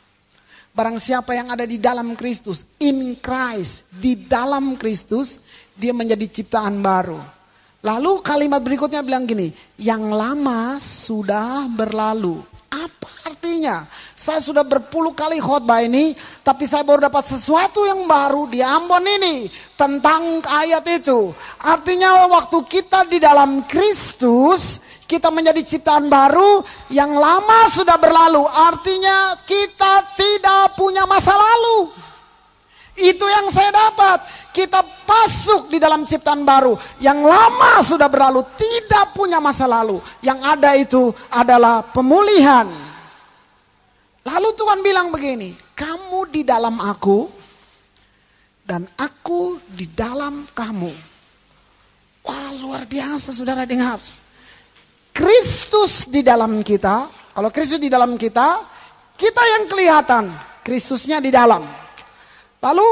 Barang siapa yang ada di dalam Kristus, in Christ, di dalam Kristus, dia menjadi ciptaan baru. Lalu kalimat berikutnya bilang gini, yang lama sudah berlalu. Apa artinya? Saya sudah berpuluh kali khotbah ini, tapi saya baru dapat sesuatu yang baru di Ambon ini tentang ayat itu. Artinya waktu kita di dalam Kristus, kita menjadi ciptaan baru yang lama sudah berlalu. Artinya kita tidak punya masa lalu. Itu yang saya dapat. Kita masuk di dalam ciptaan baru. Yang lama sudah berlalu. Tidak punya masa lalu. Yang ada itu adalah pemulihan. Lalu Tuhan bilang begini. Kamu di dalam aku. Dan aku di dalam kamu. Wah luar biasa saudara dengar. Kristus di dalam kita. Kalau Kristus di dalam kita. Kita yang kelihatan. Kristusnya di dalam. Lalu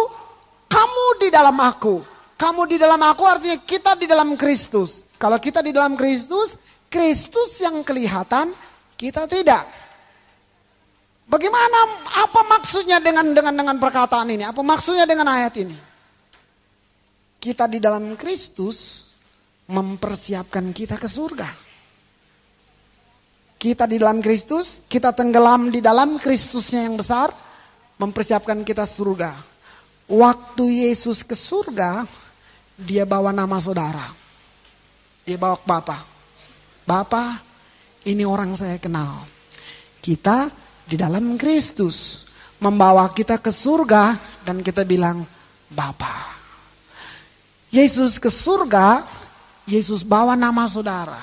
kamu di dalam aku. Kamu di dalam aku artinya kita di dalam Kristus. Kalau kita di dalam Kristus, Kristus yang kelihatan, kita tidak. Bagaimana apa maksudnya dengan dengan dengan perkataan ini? Apa maksudnya dengan ayat ini? Kita di dalam Kristus mempersiapkan kita ke surga. Kita di dalam Kristus, kita tenggelam di dalam Kristusnya yang besar, mempersiapkan kita surga. Waktu Yesus ke surga, dia bawa nama saudara. Dia bawa ke Bapak. Bapak, ini orang saya kenal. Kita di dalam Kristus membawa kita ke surga dan kita bilang Bapa. Yesus ke surga, Yesus bawa nama saudara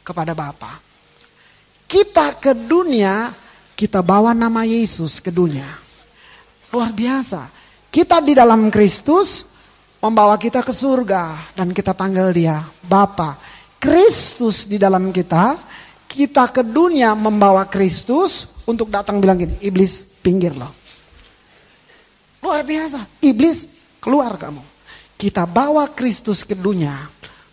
kepada Bapa. Kita ke dunia, kita bawa nama Yesus ke dunia. Luar biasa. Kita di dalam Kristus membawa kita ke surga dan kita panggil dia Bapa. Kristus di dalam kita, kita ke dunia membawa Kristus untuk datang bilang gini, iblis pinggir loh. Luar biasa, iblis keluar kamu. Kita bawa Kristus ke dunia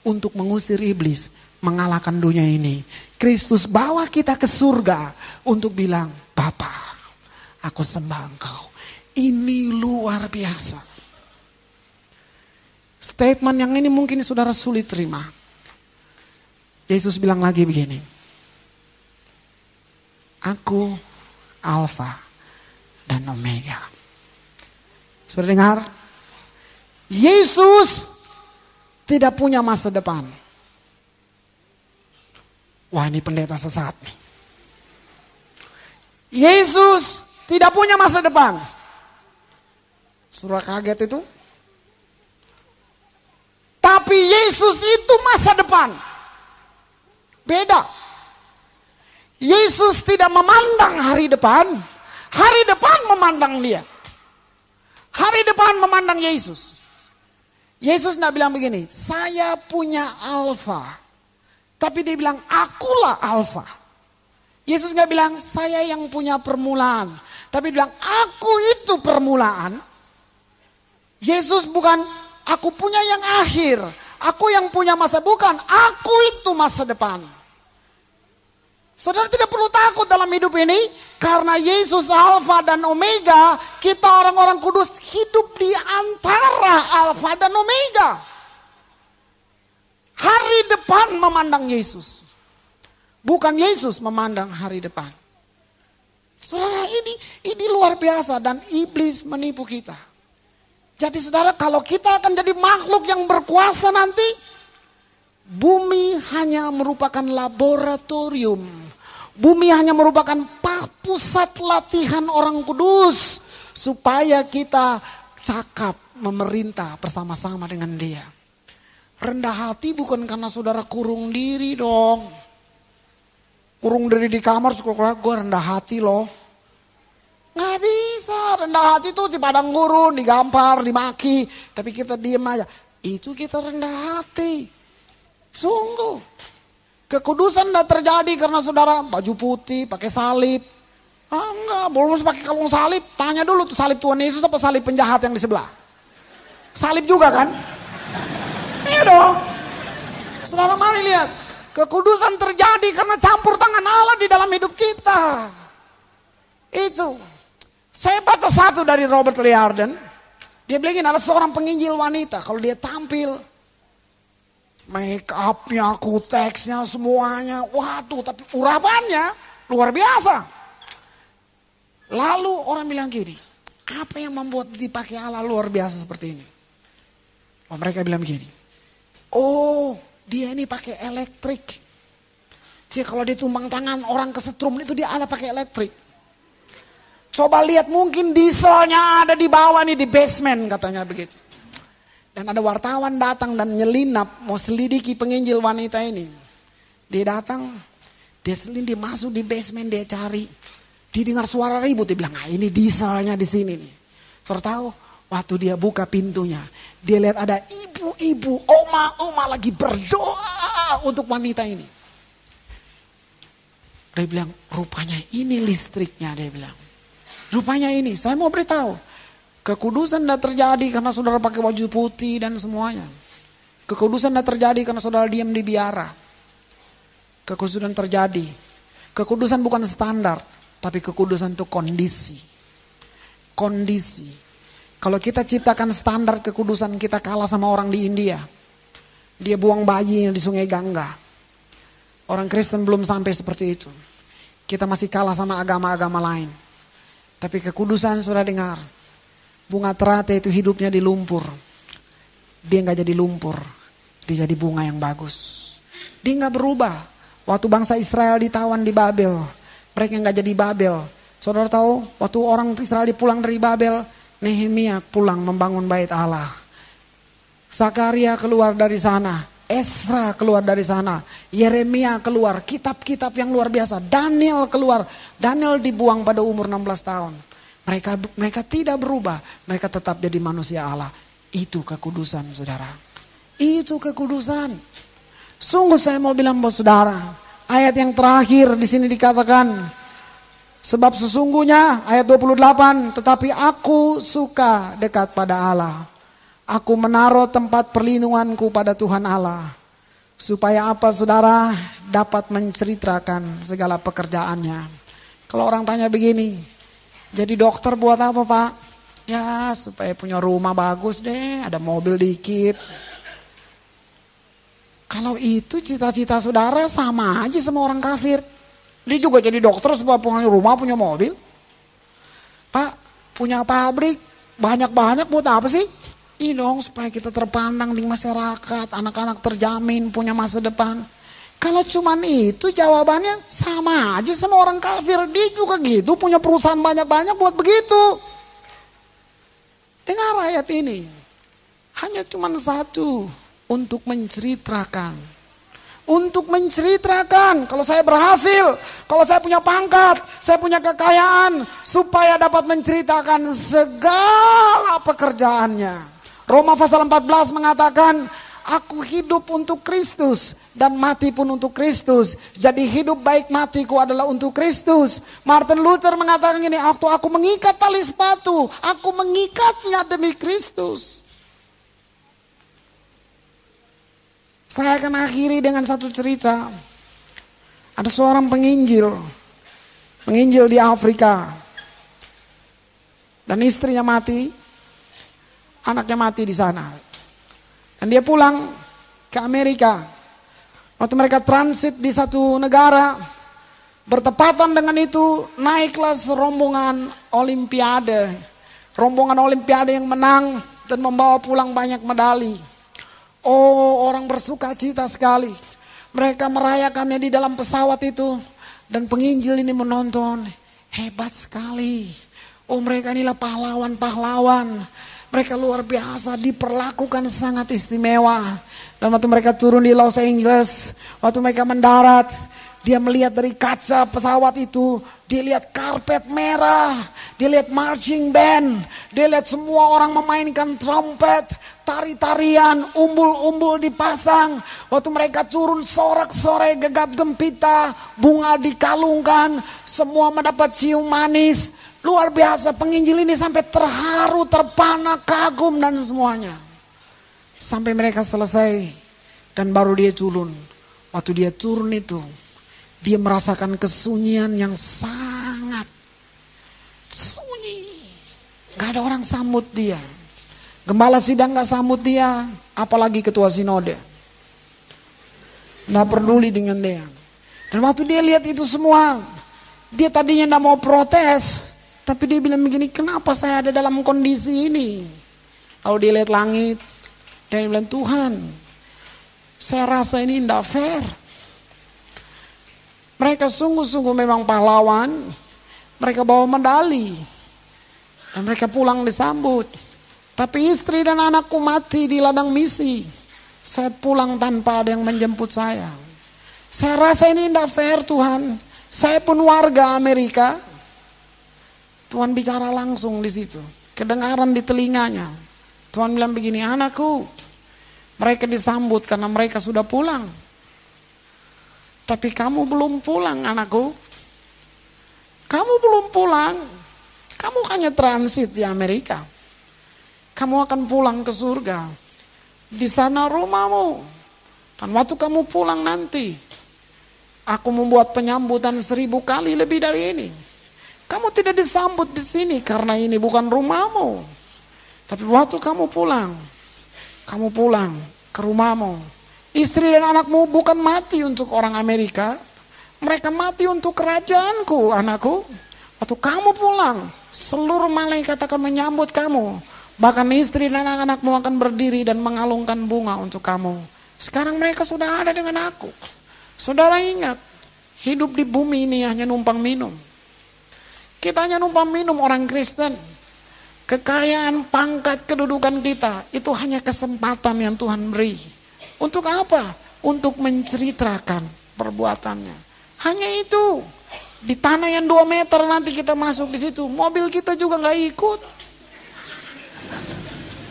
untuk mengusir iblis, mengalahkan dunia ini. Kristus bawa kita ke surga untuk bilang, Bapa, aku sembah engkau. Ini luar biasa. Statement yang ini mungkin saudara sulit terima. Yesus bilang lagi begini. Aku Alfa dan Omega. Sudah dengar? Yesus tidak punya masa depan. Wah ini pendeta sesat nih. Yesus tidak punya masa depan. Surah kaget itu. Tapi Yesus itu masa depan. Beda. Yesus tidak memandang hari depan. Hari depan memandang dia. Hari depan memandang Yesus. Yesus tidak bilang begini, saya punya alfa. Tapi dia bilang, akulah alfa. Yesus nggak bilang, saya yang punya permulaan. Tapi dia bilang, aku itu permulaan. Yesus bukan, aku punya yang akhir. Aku yang punya masa, bukan. Aku itu masa depan. Saudara tidak perlu takut dalam hidup ini karena Yesus Alfa dan Omega, kita orang-orang kudus hidup di antara Alfa dan Omega. Hari depan memandang Yesus. Bukan Yesus memandang hari depan. Saudara ini ini luar biasa dan iblis menipu kita. Jadi saudara kalau kita akan jadi makhluk yang berkuasa nanti, bumi hanya merupakan laboratorium Bumi hanya merupakan pusat latihan orang kudus supaya kita cakap memerintah bersama-sama dengan dia. Rendah hati bukan karena saudara kurung diri dong. Kurung diri di kamar, gue rendah hati loh. Nggak bisa, rendah hati tuh di padang gurun, digampar, dimaki. Tapi kita diem aja. Itu kita rendah hati. Sungguh. Kekudusan tidak terjadi karena saudara baju putih, pakai salib. Ah, enggak, belum pakai kalung salib. Tanya dulu tuh salib Tuhan Yesus apa salib penjahat yang di sebelah. Salib juga kan? Iya dong. Saudara mari lihat. Kekudusan terjadi karena campur tangan Allah di dalam hidup kita. Itu. Saya baca satu dari Robert Liarden. Dia bilang ini ada seorang penginjil wanita. Kalau dia tampil. Make upnya, kuteksnya, semuanya. Waduh, tapi urapannya luar biasa. Lalu orang bilang gini. Apa yang membuat dipakai Allah luar biasa seperti ini? Oh, mereka bilang begini. Oh, dia ini pakai elektrik. Jadi kalau dia tumbang tangan orang kesetrum itu dia ada pakai elektrik. Coba lihat mungkin dieselnya ada di bawah nih di basement katanya begitu. Dan ada wartawan datang dan nyelinap mau selidiki penginjil wanita ini. Dia datang, dia selin, masuk di basement, dia cari. Dia dengar suara ribut, dia bilang, ah ini dieselnya di sini nih. Tahu, waktu dia buka pintunya, dia lihat ada ibu-ibu, oma-oma lagi berdoa untuk wanita ini. Dia bilang, rupanya ini listriknya, dia bilang. Rupanya ini, saya mau beritahu. Kekudusan tidak terjadi karena saudara pakai baju putih dan semuanya. Kekudusan tidak terjadi karena saudara diam di biara. Kekudusan terjadi. Kekudusan bukan standar, tapi kekudusan itu kondisi. Kondisi. Kalau kita ciptakan standar kekudusan kita kalah sama orang di India. Dia buang bayi di sungai Gangga. Orang Kristen belum sampai seperti itu. Kita masih kalah sama agama-agama lain. Tapi kekudusan sudah dengar. Bunga teratai itu hidupnya di lumpur. Dia nggak jadi lumpur. Dia jadi bunga yang bagus. Dia nggak berubah. Waktu bangsa Israel ditawan di Babel. Mereka nggak jadi Babel. Saudara tahu waktu orang Israel pulang dari Babel. Nehemia pulang membangun bait Allah. Zakaria keluar dari sana. Esra keluar dari sana, Yeremia keluar, kitab-kitab yang luar biasa, Daniel keluar, Daniel dibuang pada umur 16 tahun. Mereka mereka tidak berubah, mereka tetap jadi manusia Allah. Itu kekudusan, Saudara. Itu kekudusan. Sungguh saya mau bilang buat Saudara, ayat yang terakhir di sini dikatakan sebab sesungguhnya ayat 28, tetapi aku suka dekat pada Allah. Aku menaruh tempat perlindunganku pada Tuhan Allah. Supaya apa saudara dapat menceritakan segala pekerjaannya. Kalau orang tanya begini, jadi dokter buat apa pak? Ya supaya punya rumah bagus deh, ada mobil dikit. Kalau itu cita-cita saudara sama aja sama orang kafir. Dia juga jadi dokter supaya punya rumah, punya mobil. Pak, punya pabrik, banyak-banyak buat apa sih? Ini dong supaya kita terpandang di masyarakat, anak-anak terjamin punya masa depan. Kalau cuman itu jawabannya sama aja sama orang kafir. Dia juga gitu punya perusahaan banyak-banyak buat begitu. Dengar ayat ini. Hanya cuman satu untuk menceritakan. Untuk menceritakan kalau saya berhasil, kalau saya punya pangkat, saya punya kekayaan, supaya dapat menceritakan segala pekerjaannya. Roma pasal 14 mengatakan, aku hidup untuk Kristus dan mati pun untuk Kristus. Jadi hidup baik matiku adalah untuk Kristus. Martin Luther mengatakan ini, waktu aku mengikat tali sepatu, aku mengikatnya demi Kristus. Saya akan akhiri dengan satu cerita. Ada seorang penginjil, penginjil di Afrika. Dan istrinya mati, anaknya mati di sana. Dan dia pulang ke Amerika. Waktu mereka transit di satu negara, bertepatan dengan itu naiklah rombongan olimpiade. Rombongan olimpiade yang menang dan membawa pulang banyak medali. Oh orang bersuka cita sekali. Mereka merayakannya di dalam pesawat itu. Dan penginjil ini menonton. Hebat sekali. Oh mereka inilah pahlawan-pahlawan. Mereka luar biasa, diperlakukan sangat istimewa. Dan waktu mereka turun di Los Angeles, waktu mereka mendarat, dia melihat dari kaca pesawat itu, dia lihat karpet merah, dia lihat marching band, dia lihat semua orang memainkan trompet, tari-tarian, umbul-umbul dipasang. Waktu mereka turun sorak-sore gegap gempita, bunga dikalungkan, semua mendapat cium manis. Luar biasa penginjil ini sampai terharu, terpana, kagum dan semuanya. Sampai mereka selesai dan baru dia turun. Waktu dia turun itu, dia merasakan kesunyian yang sangat sunyi. Gak ada orang sambut dia. Gembala sidang gak sambut dia, apalagi ketua sinode. Gak peduli dengan dia. Dan waktu dia lihat itu semua, dia tadinya gak mau protes, tapi dia bilang begini, kenapa saya ada dalam kondisi ini? Lalu dia lihat langit, dan dia bilang, Tuhan, saya rasa ini tidak fair. Mereka sungguh-sungguh memang pahlawan, mereka bawa medali, dan mereka pulang disambut. Tapi istri dan anakku mati di ladang misi. Saya pulang tanpa ada yang menjemput saya. Saya rasa ini tidak fair Tuhan. Saya pun warga Amerika, Tuhan bicara langsung di situ. Kedengaran di telinganya. Tuhan bilang begini, anakku, mereka disambut karena mereka sudah pulang. Tapi kamu belum pulang anakku. Kamu belum pulang. Kamu hanya transit di Amerika. Kamu akan pulang ke surga. Di sana rumahmu. Dan waktu kamu pulang nanti, aku membuat penyambutan seribu kali lebih dari ini. Kamu tidak disambut di sini karena ini bukan rumahmu. Tapi waktu kamu pulang, kamu pulang ke rumahmu. Istri dan anakmu bukan mati untuk orang Amerika. Mereka mati untuk kerajaanku, anakku. Waktu kamu pulang, seluruh malaikat akan menyambut kamu. Bahkan istri dan anak-anakmu akan berdiri dan mengalungkan bunga untuk kamu. Sekarang mereka sudah ada dengan aku. Saudara ingat, hidup di bumi ini hanya numpang minum. Kita hanya numpang minum orang Kristen. Kekayaan, pangkat, kedudukan kita itu hanya kesempatan yang Tuhan beri. Untuk apa? Untuk menceritakan perbuatannya. Hanya itu. Di tanah yang 2 meter nanti kita masuk di situ. Mobil kita juga nggak ikut.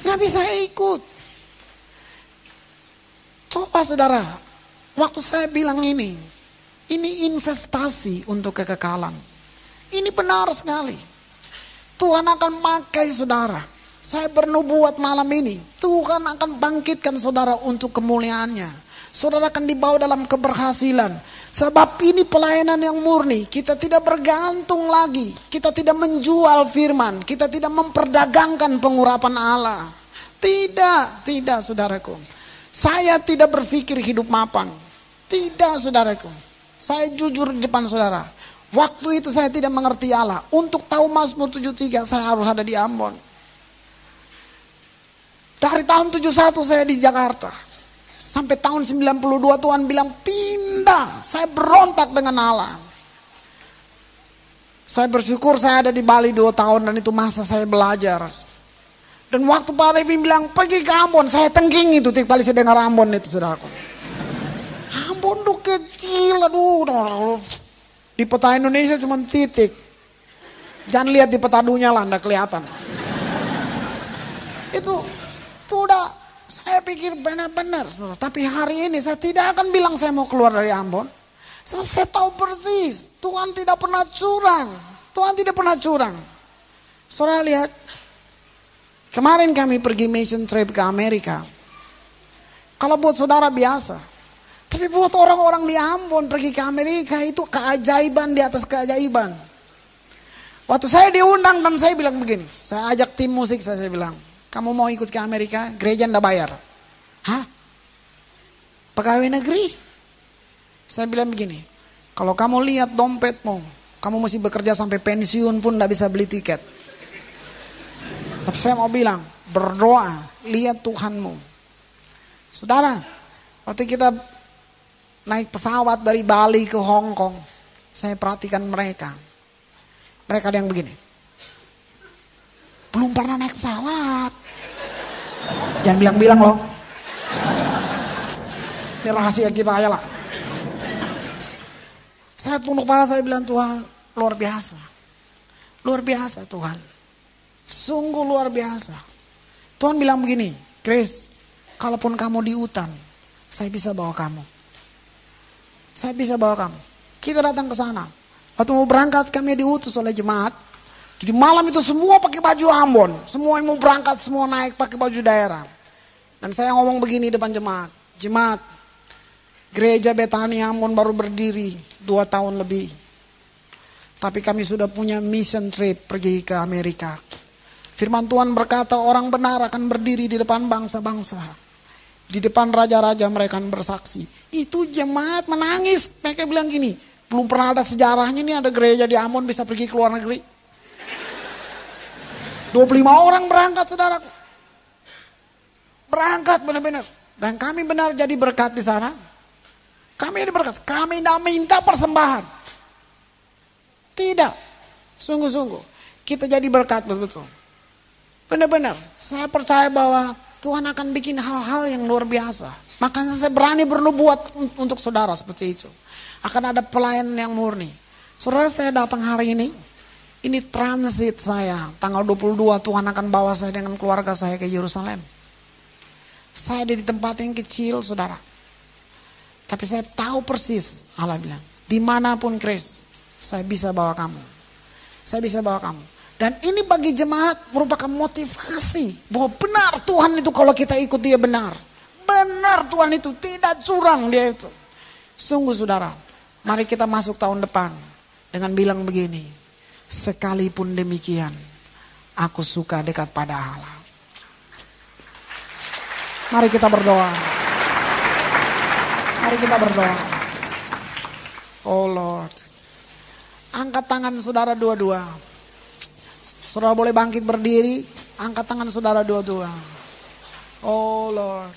Nggak bisa ikut. Coba saudara, waktu saya bilang ini, ini investasi untuk kekekalan. Ini benar sekali. Tuhan akan pakai saudara. Saya bernubuat malam ini. Tuhan akan bangkitkan saudara untuk kemuliaannya. Saudara akan dibawa dalam keberhasilan. Sebab ini pelayanan yang murni. Kita tidak bergantung lagi. Kita tidak menjual firman. Kita tidak memperdagangkan pengurapan Allah. Tidak, tidak saudaraku. Saya tidak berpikir hidup mapan. Tidak saudaraku. Saya jujur di depan saudara. Waktu itu saya tidak mengerti Allah. Untuk tahu Mazmur 73 saya harus ada di Ambon. Dari tahun 71 saya di Jakarta. Sampai tahun 92 Tuhan bilang pindah. Saya berontak dengan Allah. Saya bersyukur saya ada di Bali 2 tahun dan itu masa saya belajar. Dan waktu Pak Levin bilang pergi ke Ambon, saya tengking itu tiap kali saya dengar Ambon itu saudaraku. Ambon tuh kecil, aduh. Di peta Indonesia cuma titik. Jangan lihat di peta dunia lah, anda kelihatan. Itu, itu udah saya pikir benar-benar. Tapi hari ini saya tidak akan bilang saya mau keluar dari Ambon. Sebab saya tahu persis, Tuhan tidak pernah curang. Tuhan tidak pernah curang. Saudara lihat, kemarin kami pergi mission trip ke Amerika. Kalau buat saudara biasa, tapi buat orang-orang di Ambon pergi ke Amerika itu keajaiban di atas keajaiban. Waktu saya diundang dan saya bilang begini, saya ajak tim musik saya, saya bilang, kamu mau ikut ke Amerika, gereja ndak bayar. Hah? Pegawai negeri? Saya bilang begini, kalau kamu lihat dompetmu, kamu mesti bekerja sampai pensiun pun ndak bisa beli tiket. Tapi saya mau bilang, berdoa, lihat Tuhanmu. Saudara, waktu kita naik pesawat dari Bali ke Hong Kong. Saya perhatikan mereka. Mereka ada yang begini. Belum pernah naik pesawat. Jangan bilang-bilang loh. Ini rahasia kita aja lah. Saya tunduk kepala saya bilang Tuhan luar biasa. Luar biasa Tuhan. Sungguh luar biasa. Tuhan bilang begini, Chris, kalaupun kamu di hutan, saya bisa bawa kamu. Saya bisa bawa kamu. Kita datang ke sana. Waktu mau berangkat kami diutus oleh jemaat. Jadi malam itu semua pakai baju Ambon. Semua yang mau berangkat, semua naik pakai baju daerah. Dan saya ngomong begini depan jemaat. Jemaat, gereja Betani Ambon baru berdiri dua tahun lebih. Tapi kami sudah punya mission trip pergi ke Amerika. Firman Tuhan berkata orang benar akan berdiri di depan bangsa-bangsa. Di depan raja-raja mereka bersaksi. Itu jemaat menangis. Mereka bilang gini, belum pernah ada sejarahnya nih ada gereja di Ambon bisa pergi ke luar negeri. 25 orang berangkat saudara. Berangkat benar-benar. Dan kami benar jadi berkat di sana. Kami ini berkat. Kami tidak minta persembahan. Tidak. Sungguh-sungguh. Kita jadi berkat betul-betul. Benar-benar. Saya percaya bahwa Tuhan akan bikin hal-hal yang luar biasa. Makanya saya berani bernubuat untuk saudara seperti itu. Akan ada pelayanan yang murni. Saudara saya datang hari ini. Ini transit saya. Tanggal 22 Tuhan akan bawa saya dengan keluarga saya ke Yerusalem. Saya ada di tempat yang kecil saudara. Tapi saya tahu persis Allah bilang. Di mana pun Chris saya bisa bawa kamu. Saya bisa bawa kamu. Dan ini bagi jemaat merupakan motivasi bahwa benar Tuhan itu kalau kita ikut dia benar. Benar Tuhan itu tidak curang dia itu. Sungguh saudara, mari kita masuk tahun depan dengan bilang begini. Sekalipun demikian, aku suka dekat pada Allah. Mari kita berdoa. Mari kita berdoa. Oh Lord. Angkat tangan saudara dua-dua. Saudara boleh bangkit berdiri. Angkat tangan saudara dua-dua. Oh Lord.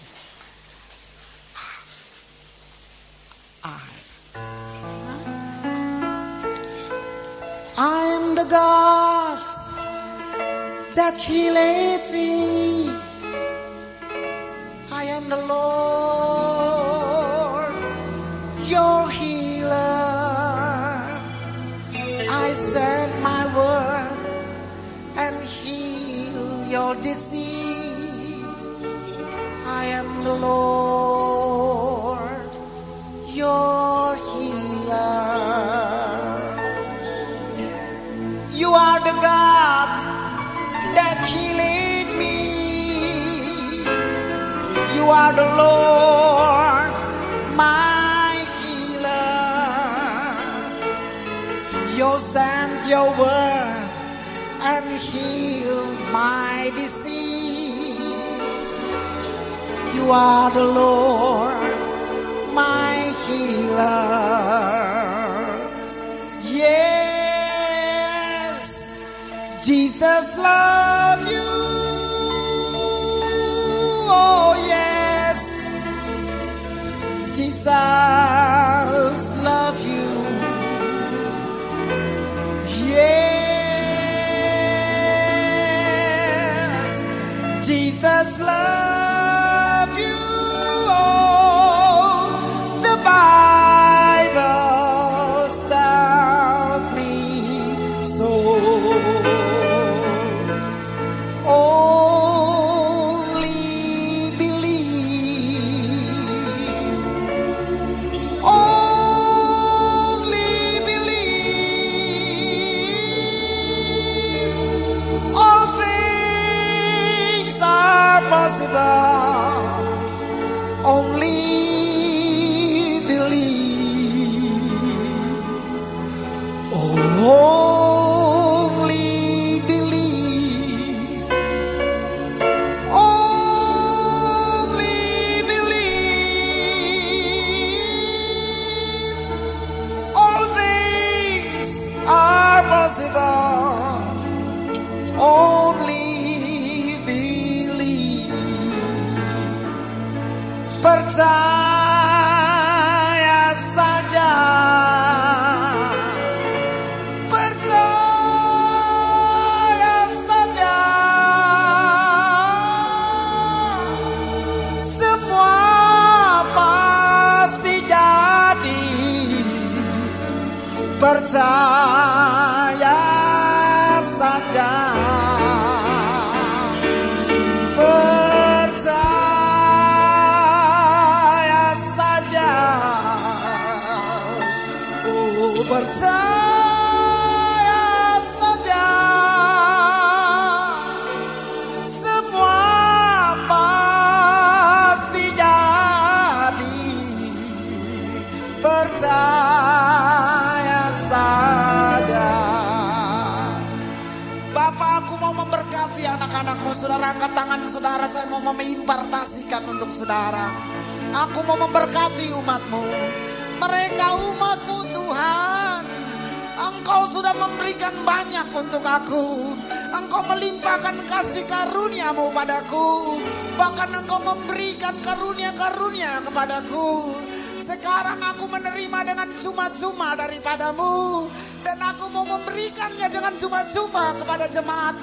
I am the God that healeth thee. I am the Lord, your healer. I send my word your disease. I am the Lord, your healer. You are the God that healed me. You are the Lord, my healer. You sent your word and my disease. You are the Lord, my healer. Yes, Jesus love you. Oh yes, Jesus cuma-cuma kepada jemaat.